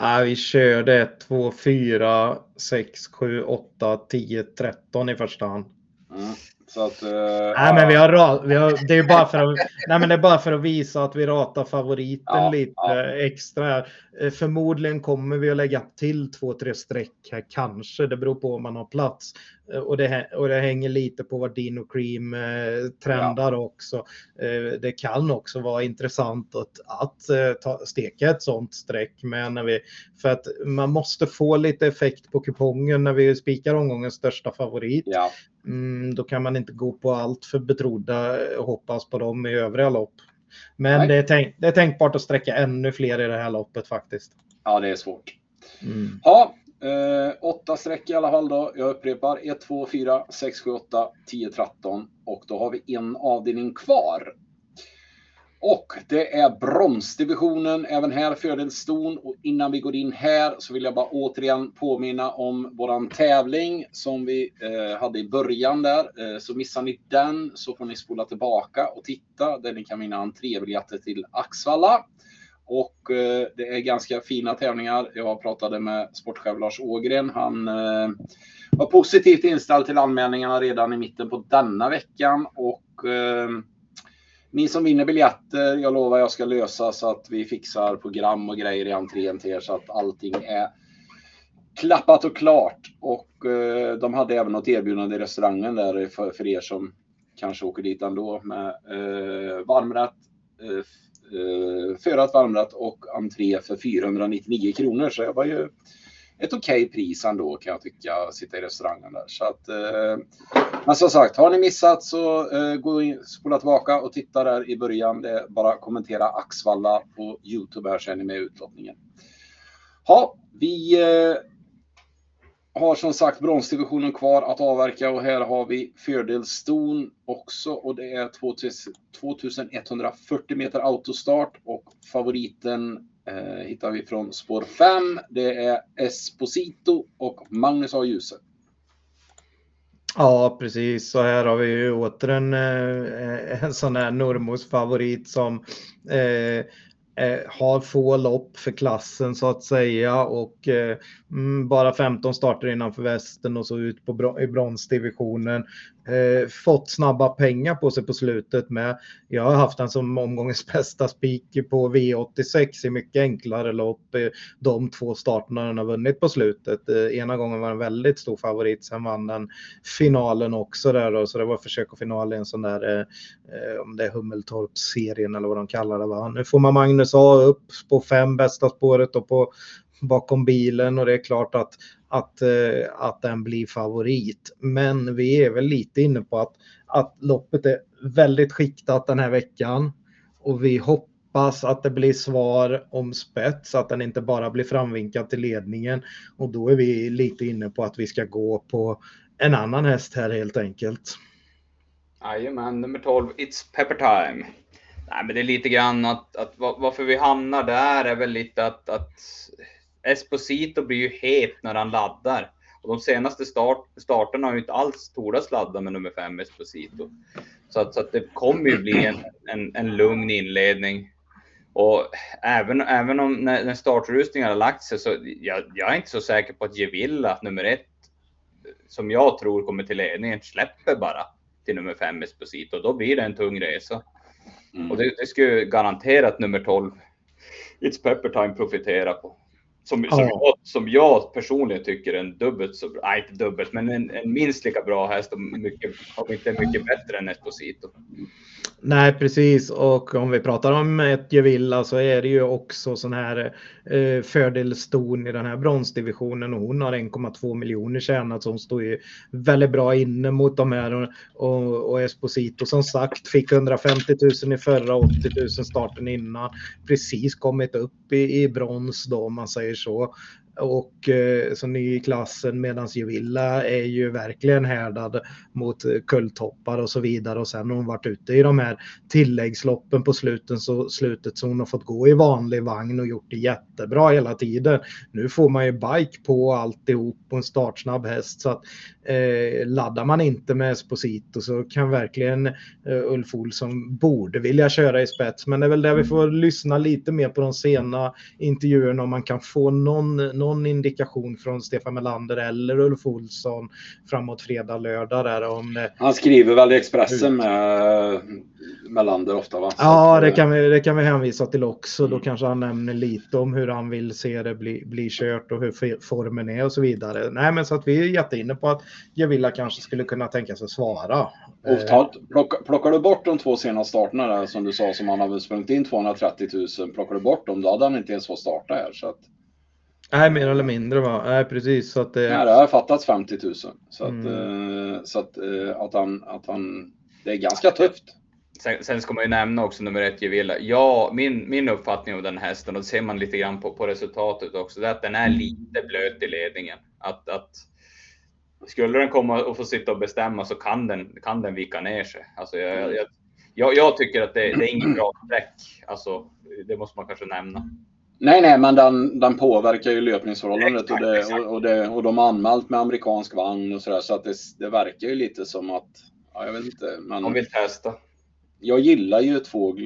Ja, vi körde 1, 2, 4, 6, 7, 8, 10, 13 i första hand. Mm. Så att, uh, nej, men vi har, vi har, det, är bara för att, nej, men det är bara för att visa att vi ratar favoriten ja, lite ja. extra. Eh, förmodligen kommer vi att lägga till två, tre streck här, kanske. Det beror på om man har plats. Eh, och det, och det hänger lite på vad Dino Cream eh, trendar ja. också. Eh, det kan också vara intressant att, att eh, ta, steka ett sånt streck med när vi, för att man måste få lite effekt på kupongen när vi spikar omgångens största favorit. Ja. Mm, då kan man inte gå på allt för betrodda och hoppas på dem i övriga lopp. Men det är, tänk, det är tänkbart att sträcka ännu fler i det här loppet faktiskt. Ja, det är svårt. Mm. Ja, eh, åtta streck i alla fall då. Jag upprepar 1, 2, 4, 6, 7, 8, 10, 13 och då har vi en avdelning kvar. Och det är bromsdivisionen, även här fördelston. Och innan vi går in här så vill jag bara återigen påminna om våran tävling som vi eh, hade i början där. Eh, så missar ni den så får ni spola tillbaka och titta där ni kan vinna entrébiljetter till Axvalla. Och eh, det är ganska fina tävlingar. Jag pratade med sportchef Lars Ågren. Han eh, var positivt inställd till anmälningarna redan i mitten på denna veckan. Och eh, ni som vinner biljetter, jag lovar jag ska lösa så att vi fixar program och grejer i entrén till er så att allting är klappat och klart. Och eh, de hade även något erbjudande i restaurangen där för, för er som kanske åker dit ändå med eh, varmrätt, eh, eh förrätt, varmrätt och entré för 499 kronor. Så det var ju ett okej okay pris ändå kan jag tycka, att sitta i restaurangen där. Så att, eh, men som sagt, har ni missat så eh, gå in, spola tillbaka och titta där i början. Det är bara kommentera Axvalla på Youtube här så är ni med i utlottningen. Ja, vi eh, har som sagt bronsdivisionen kvar att avverka och här har vi fördelston också och det är 2140 meter autostart och favoriten eh, hittar vi från spår 5. Det är Esposito och Magnus A. Djuse. Ja, precis. Så här har vi ju åter en, eh, en sån här Normos favorit som eh, Eh, har få lopp för klassen så att säga och eh, mm, bara 15 starter innanför västen och så ut på i bronsdivisionen eh, fått snabba pengar på sig på slutet med. Jag har haft den som omgångens <laughs> bästa spik på V86 i mycket enklare lopp. Eh, de två starterna den har vunnit på slutet. Eh, ena gången var den väldigt stor favorit, sen vann den finalen också där då, så det var försök och final i en sån där, eh, eh om det är Hummeltorp-serien eller vad de kallar det. Va? Nu får man Magnus USA upp på fem bästa spåret och på bakom bilen och det är klart att, att, eh, att den blir favorit. Men vi är väl lite inne på att, att loppet är väldigt skiktat den här veckan och vi hoppas att det blir svar om spets, att den inte bara blir framvinkad till ledningen. Och då är vi lite inne på att vi ska gå på en annan häst här helt enkelt. Jajamän, nummer 12, It's Pepper Time. Nej, men det är lite grann att, att varför vi hamnar där är väl lite att, att Esposito blir ju het när han laddar. Och de senaste start, starterna har ju inte alls tordas ladda med nummer fem Esposito. Så att, så att det kommer ju bli en, en, en lugn inledning. Och även, även om när, när startrustningen har lagt sig så jag, jag är inte så säker på att Gevilla nummer ett, som jag tror kommer till ledningen, släpper bara till nummer fem Esposito. Då blir det en tung resa. Mm. Och det, det skulle garanterat nummer 12, It's Pepper Time, profitera på. Som, som, jag, som jag personligen tycker är en dubbelt så bra, nej inte dubbelt, men en, en minst lika bra häst och mycket, om inte mycket bättre än Esposito. Nej, precis. Och om vi pratar om ett Gevilla så är det ju också sån här eh, fördelston i den här bronsdivisionen och hon har 1,2 miljoner tjänat så hon står ju väldigt bra inne mot de här och, och, och Esposito som sagt fick 150 000 i förra 80 000 starten innan. Precis kommit upp i, i brons då om man säger så. Och eh, så ny i klassen medan Juvilla är ju verkligen härdad mot kulltoppar och så vidare. Och sen har hon varit ute i de här tilläggsloppen på sluten, så, slutet så hon har fått gå i vanlig vagn och gjort det jättebra hela tiden. Nu får man ju bike på alltihop på en startsnabb häst. Så att eh, laddar man inte med Esposito så kan verkligen eh, Ulf Olsson borde vilja köra i spets men det är väl där vi får lyssna lite mer på de sena intervjuerna om man kan få någon någon indikation från Stefan Melander eller Ulf Olsson framåt fredag, lördag där om det... Han skriver väl i Expressen med Melander ofta va? ja, det kan, vi, det kan vi hänvisa till också. Då mm. kanske han nämner lite om hur han vill se det bli, bli kört och hur formen är och så vidare. Nej, men så att vi är jätteinne på att Javilla kanske skulle kunna tänka sig svara. Och ta, plocka, plockar du bort de två sena starterna där som du sa som han har sprungit in 230 000, plockar du bort dem då hade han inte ens fått starta här. Så att... Nej, mer eller mindre va? Nej, precis. Så att det... Nej, det har fattats 50 000. Så att, mm. eh, så att, eh, att, han, att han, det är ganska tufft. Sen, sen ska man ju nämna också nummer ett, Gevilla. Ja, min, min uppfattning om den hästen, och det ser man lite grann på, på resultatet också, det är att den är lite blöt i ledningen. Att, att skulle den komma och få sitta och bestämma så kan den, kan den vika ner sig. Alltså jag, jag, jag, jag tycker att det, det är inget bra streck. Alltså, det måste man kanske nämna. Nej, nej, men den, den påverkar ju löpningsförhållandet och, det, och, och, det, och de har anmält med amerikansk vagn och sådär så att det, det verkar ju lite som att, ja, jag vet inte. Men de vill testa. Jag gillar ju två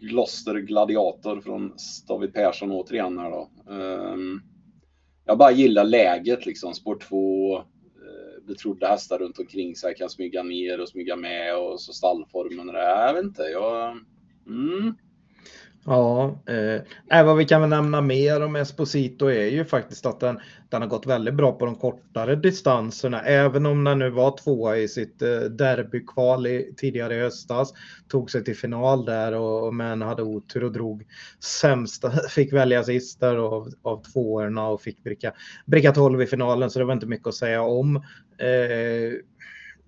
Gloster Gladiator från David Persson återigen här då. Um, jag bara gillar läget liksom, spår 2, uh, betrodda hästar runt omkring sig kan smyga ner och smyga med och så stallformen och det. Jag vet inte, jag... Mm. Ja, eh, vad vi kan väl nämna mer om Esposito är ju faktiskt att den, den har gått väldigt bra på de kortare distanserna. Även om den nu var tvåa i sitt eh, derbykval i, tidigare i höstas. Tog sig till final där och, men hade otur och drog sämsta, <laughs> fick välja sist där av, av tvåorna och fick bricka, bricka 12 i finalen så det var inte mycket att säga om. Eh,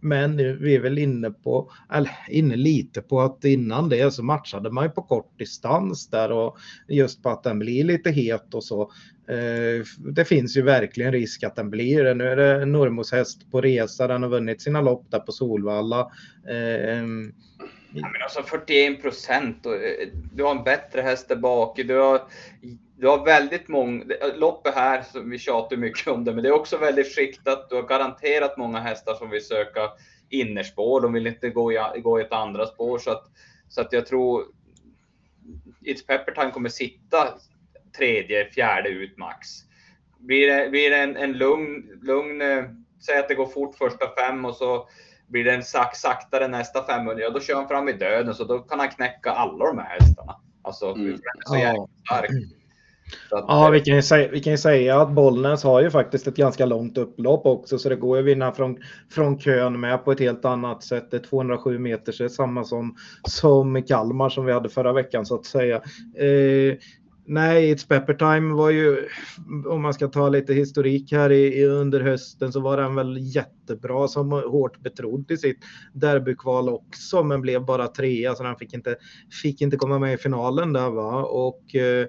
men vi är väl inne på, eller inne lite på att innan det så matchade man ju på kort distans där och just på att den blir lite het och så. Eh, det finns ju verkligen risk att den blir det. Nu är det Normos häst på resa, den har vunnit sina lopp där på Solvalla. Eh, Eh, Ja, men alltså 41 procent. Eh, du har en bättre häst där bak. Du har, du har väldigt många. Loppet här, så vi tjatar mycket om det, men det är också väldigt skiktat. Du har garanterat många hästar som vill söka innerspår. De vill inte gå i, gå i ett andra spår. Så att, så att jag tror It's Pepper Time kommer sitta tredje, fjärde ut max. Blir det, blir det en, en lugn, lugn, eh, säg att det går fort första fem och så blir det en sak, saktare nästa 500, ja då kör han fram i döden så då kan han knäcka alla de här hästarna. Alltså, mm. så jäkla stark. Att, ja, vi kan, ju säga, vi kan ju säga att Bollnäs har ju faktiskt ett ganska långt upplopp också, så det går ju att vinna från, från kön med på ett helt annat sätt. Det är 207 meter, så det är samma som, som Kalmar som vi hade förra veckan så att säga. Eh, Nej, It's Pepper Time var ju, om man ska ta lite historik här i, under hösten, så var den väl jättebra som hårt betrodd i sitt derbykval också, men blev bara trea så den fick inte, fick inte komma med i finalen där va. Och eh,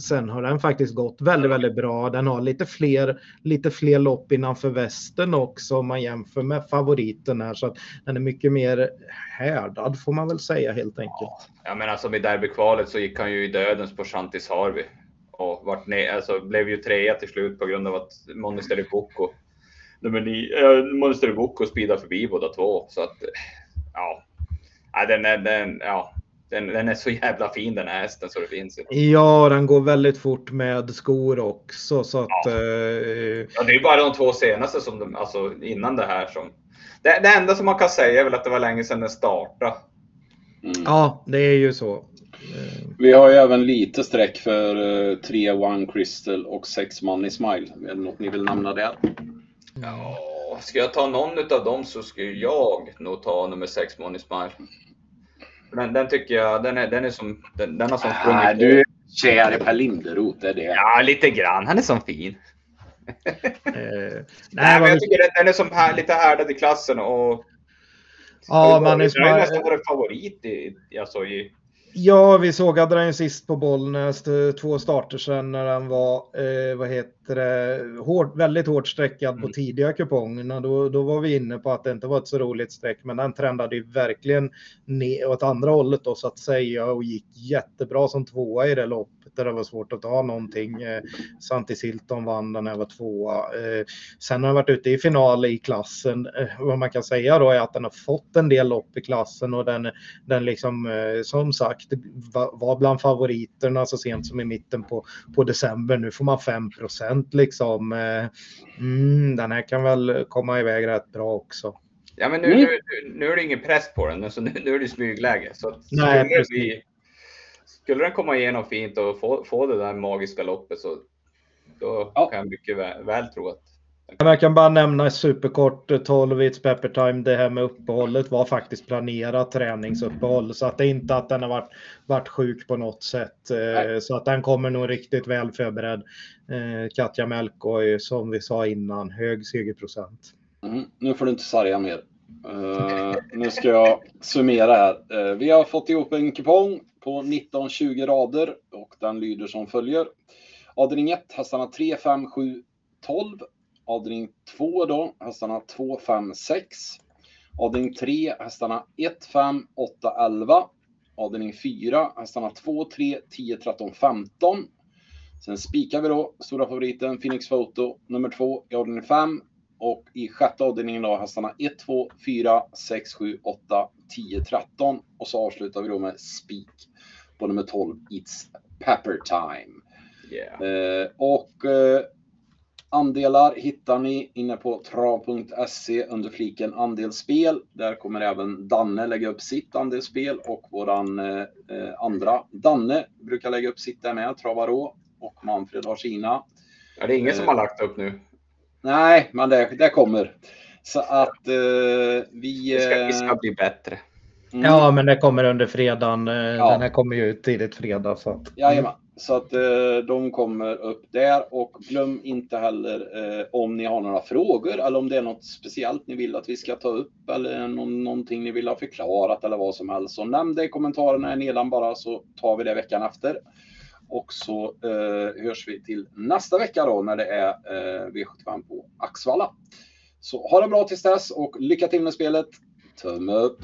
Sen har den faktiskt gått väldigt, väldigt bra. Den har lite fler, lite fler lopp innanför västen också om man jämför med favoriten här. Så att den är mycket mer härdad får man väl säga helt enkelt. Ja, men alltså med derbykvalet så gick han ju i dödens på Shantis Harvey och vart ner, alltså blev ju trea till slut på grund av att Monasteri Bocco nummer nio, äh, Monasteri Bocco speedade förbi båda två. Så att ja, ja den, den, ja den, den är så jävla fin den här hästen så det finns inte. Ja, den går väldigt fort med skor också så att. Ja. Eh, ja, det är bara de två senaste som de, alltså innan det här som. Det, det enda som man kan säga är väl att det var länge sedan den startade. Mm. Ja, det är ju så. Vi har ju även lite streck för uh, 3 One Crystal och 6 Money Smile. Är det något ni vill nämna där? Ja, ska jag ta någon av dem så skulle jag nog ta nummer 6 Money Smile. Men den tycker jag, den är, den är som, den, den har som sprungit äh, Du är kär i Per Linderoth, är det? Ja, lite grann. Han är som fin. <laughs> uh, nej, men jag tycker den är som här, lite härdad i klassen och... Ja, man är har nästan varit favorit i, alltså i Ja, vi sågade den sist på Bollnäs, två starter sedan när den var, eh, vad heter det, hård, väldigt hårt streckad mm. på tidiga kupongerna. Då, då var vi inne på att det inte var ett så roligt streck, men den trendade ju verkligen ner åt andra hållet då så att säga och gick jättebra som tvåa i det loppet där det var svårt att ta någonting. Eh, Santi Silton vann den här var tvåa. Eh, sen har den varit ute i final i klassen. Eh, vad man kan säga då är att den har fått en del lopp i klassen och den, den liksom eh, som sagt var bland favoriterna så sent som i mitten på, på december. Nu får man 5 liksom. Eh, mm, den här kan väl komma iväg rätt bra också. Ja, men nu, mm. nu, nu är det ingen press på den, så nu, nu är det smygläge. Så Nej, skulle, vi, skulle den komma igenom fint och få, få det där magiska loppet så då ja. kan jag mycket väl, väl tro att jag kan bara nämna superkort 12 It's Pepper Time. Det här med uppehållet var faktiskt planerat träningsuppehåll så att det är inte att den har varit, varit sjuk på något sätt. Eh, Nej. Så att den kommer nog riktigt väl förberedd. Eh, Katja Melkoj som vi sa innan, hög segerprocent. Mm, nu får du inte sarga mer. Uh, nu ska jag summera här. Uh, vi har fått ihop en kupong på 19-20 rader och den lyder som följer. Avdelning 1, hästarna 3, 5, 7, 12. Avdelning 2 då, hästarna 2, 5, 6. Avdelning 3, hästarna 1, 5, 8, 11. Avdelning 4, hästarna 2, 3, 10, 13, 15. Sen spikar vi då stora favoriten Phoenix Photo nummer 2 i avdelning 5. Och i sjätte avdelningen då hästarna 1, 2, 4, 6, 7, 8, 10, 13. Och så avslutar vi då med spik på nummer 12, It's Pepper Time. Yeah. Eh, och eh, Andelar hittar ni inne på trav.se under fliken andelsspel. Där kommer även Danne lägga upp sitt andelsspel och våran eh, andra Danne brukar lägga upp sitt där med, Travarå och Manfred har sina. Ja, det är ingen som har lagt upp nu. Nej, men det, det kommer. Så att eh, vi... Vi ska, vi ska bli bättre. Mm. Ja, men det kommer under fredagen. Eh, ja. Den här kommer ju ut tidigt fredag. Så att, Jajamän. Så att eh, de kommer upp där och glöm inte heller eh, om ni har några frågor eller om det är något speciellt ni vill att vi ska ta upp eller någon, någonting ni vill ha förklarat eller vad som helst. Så nämn det i kommentarerna nedan bara så tar vi det veckan efter. Och så hörs vi till nästa vecka då när det är eh, V75 på Axvalla. Så ha det bra tills dess och lycka till med spelet. Tumme upp!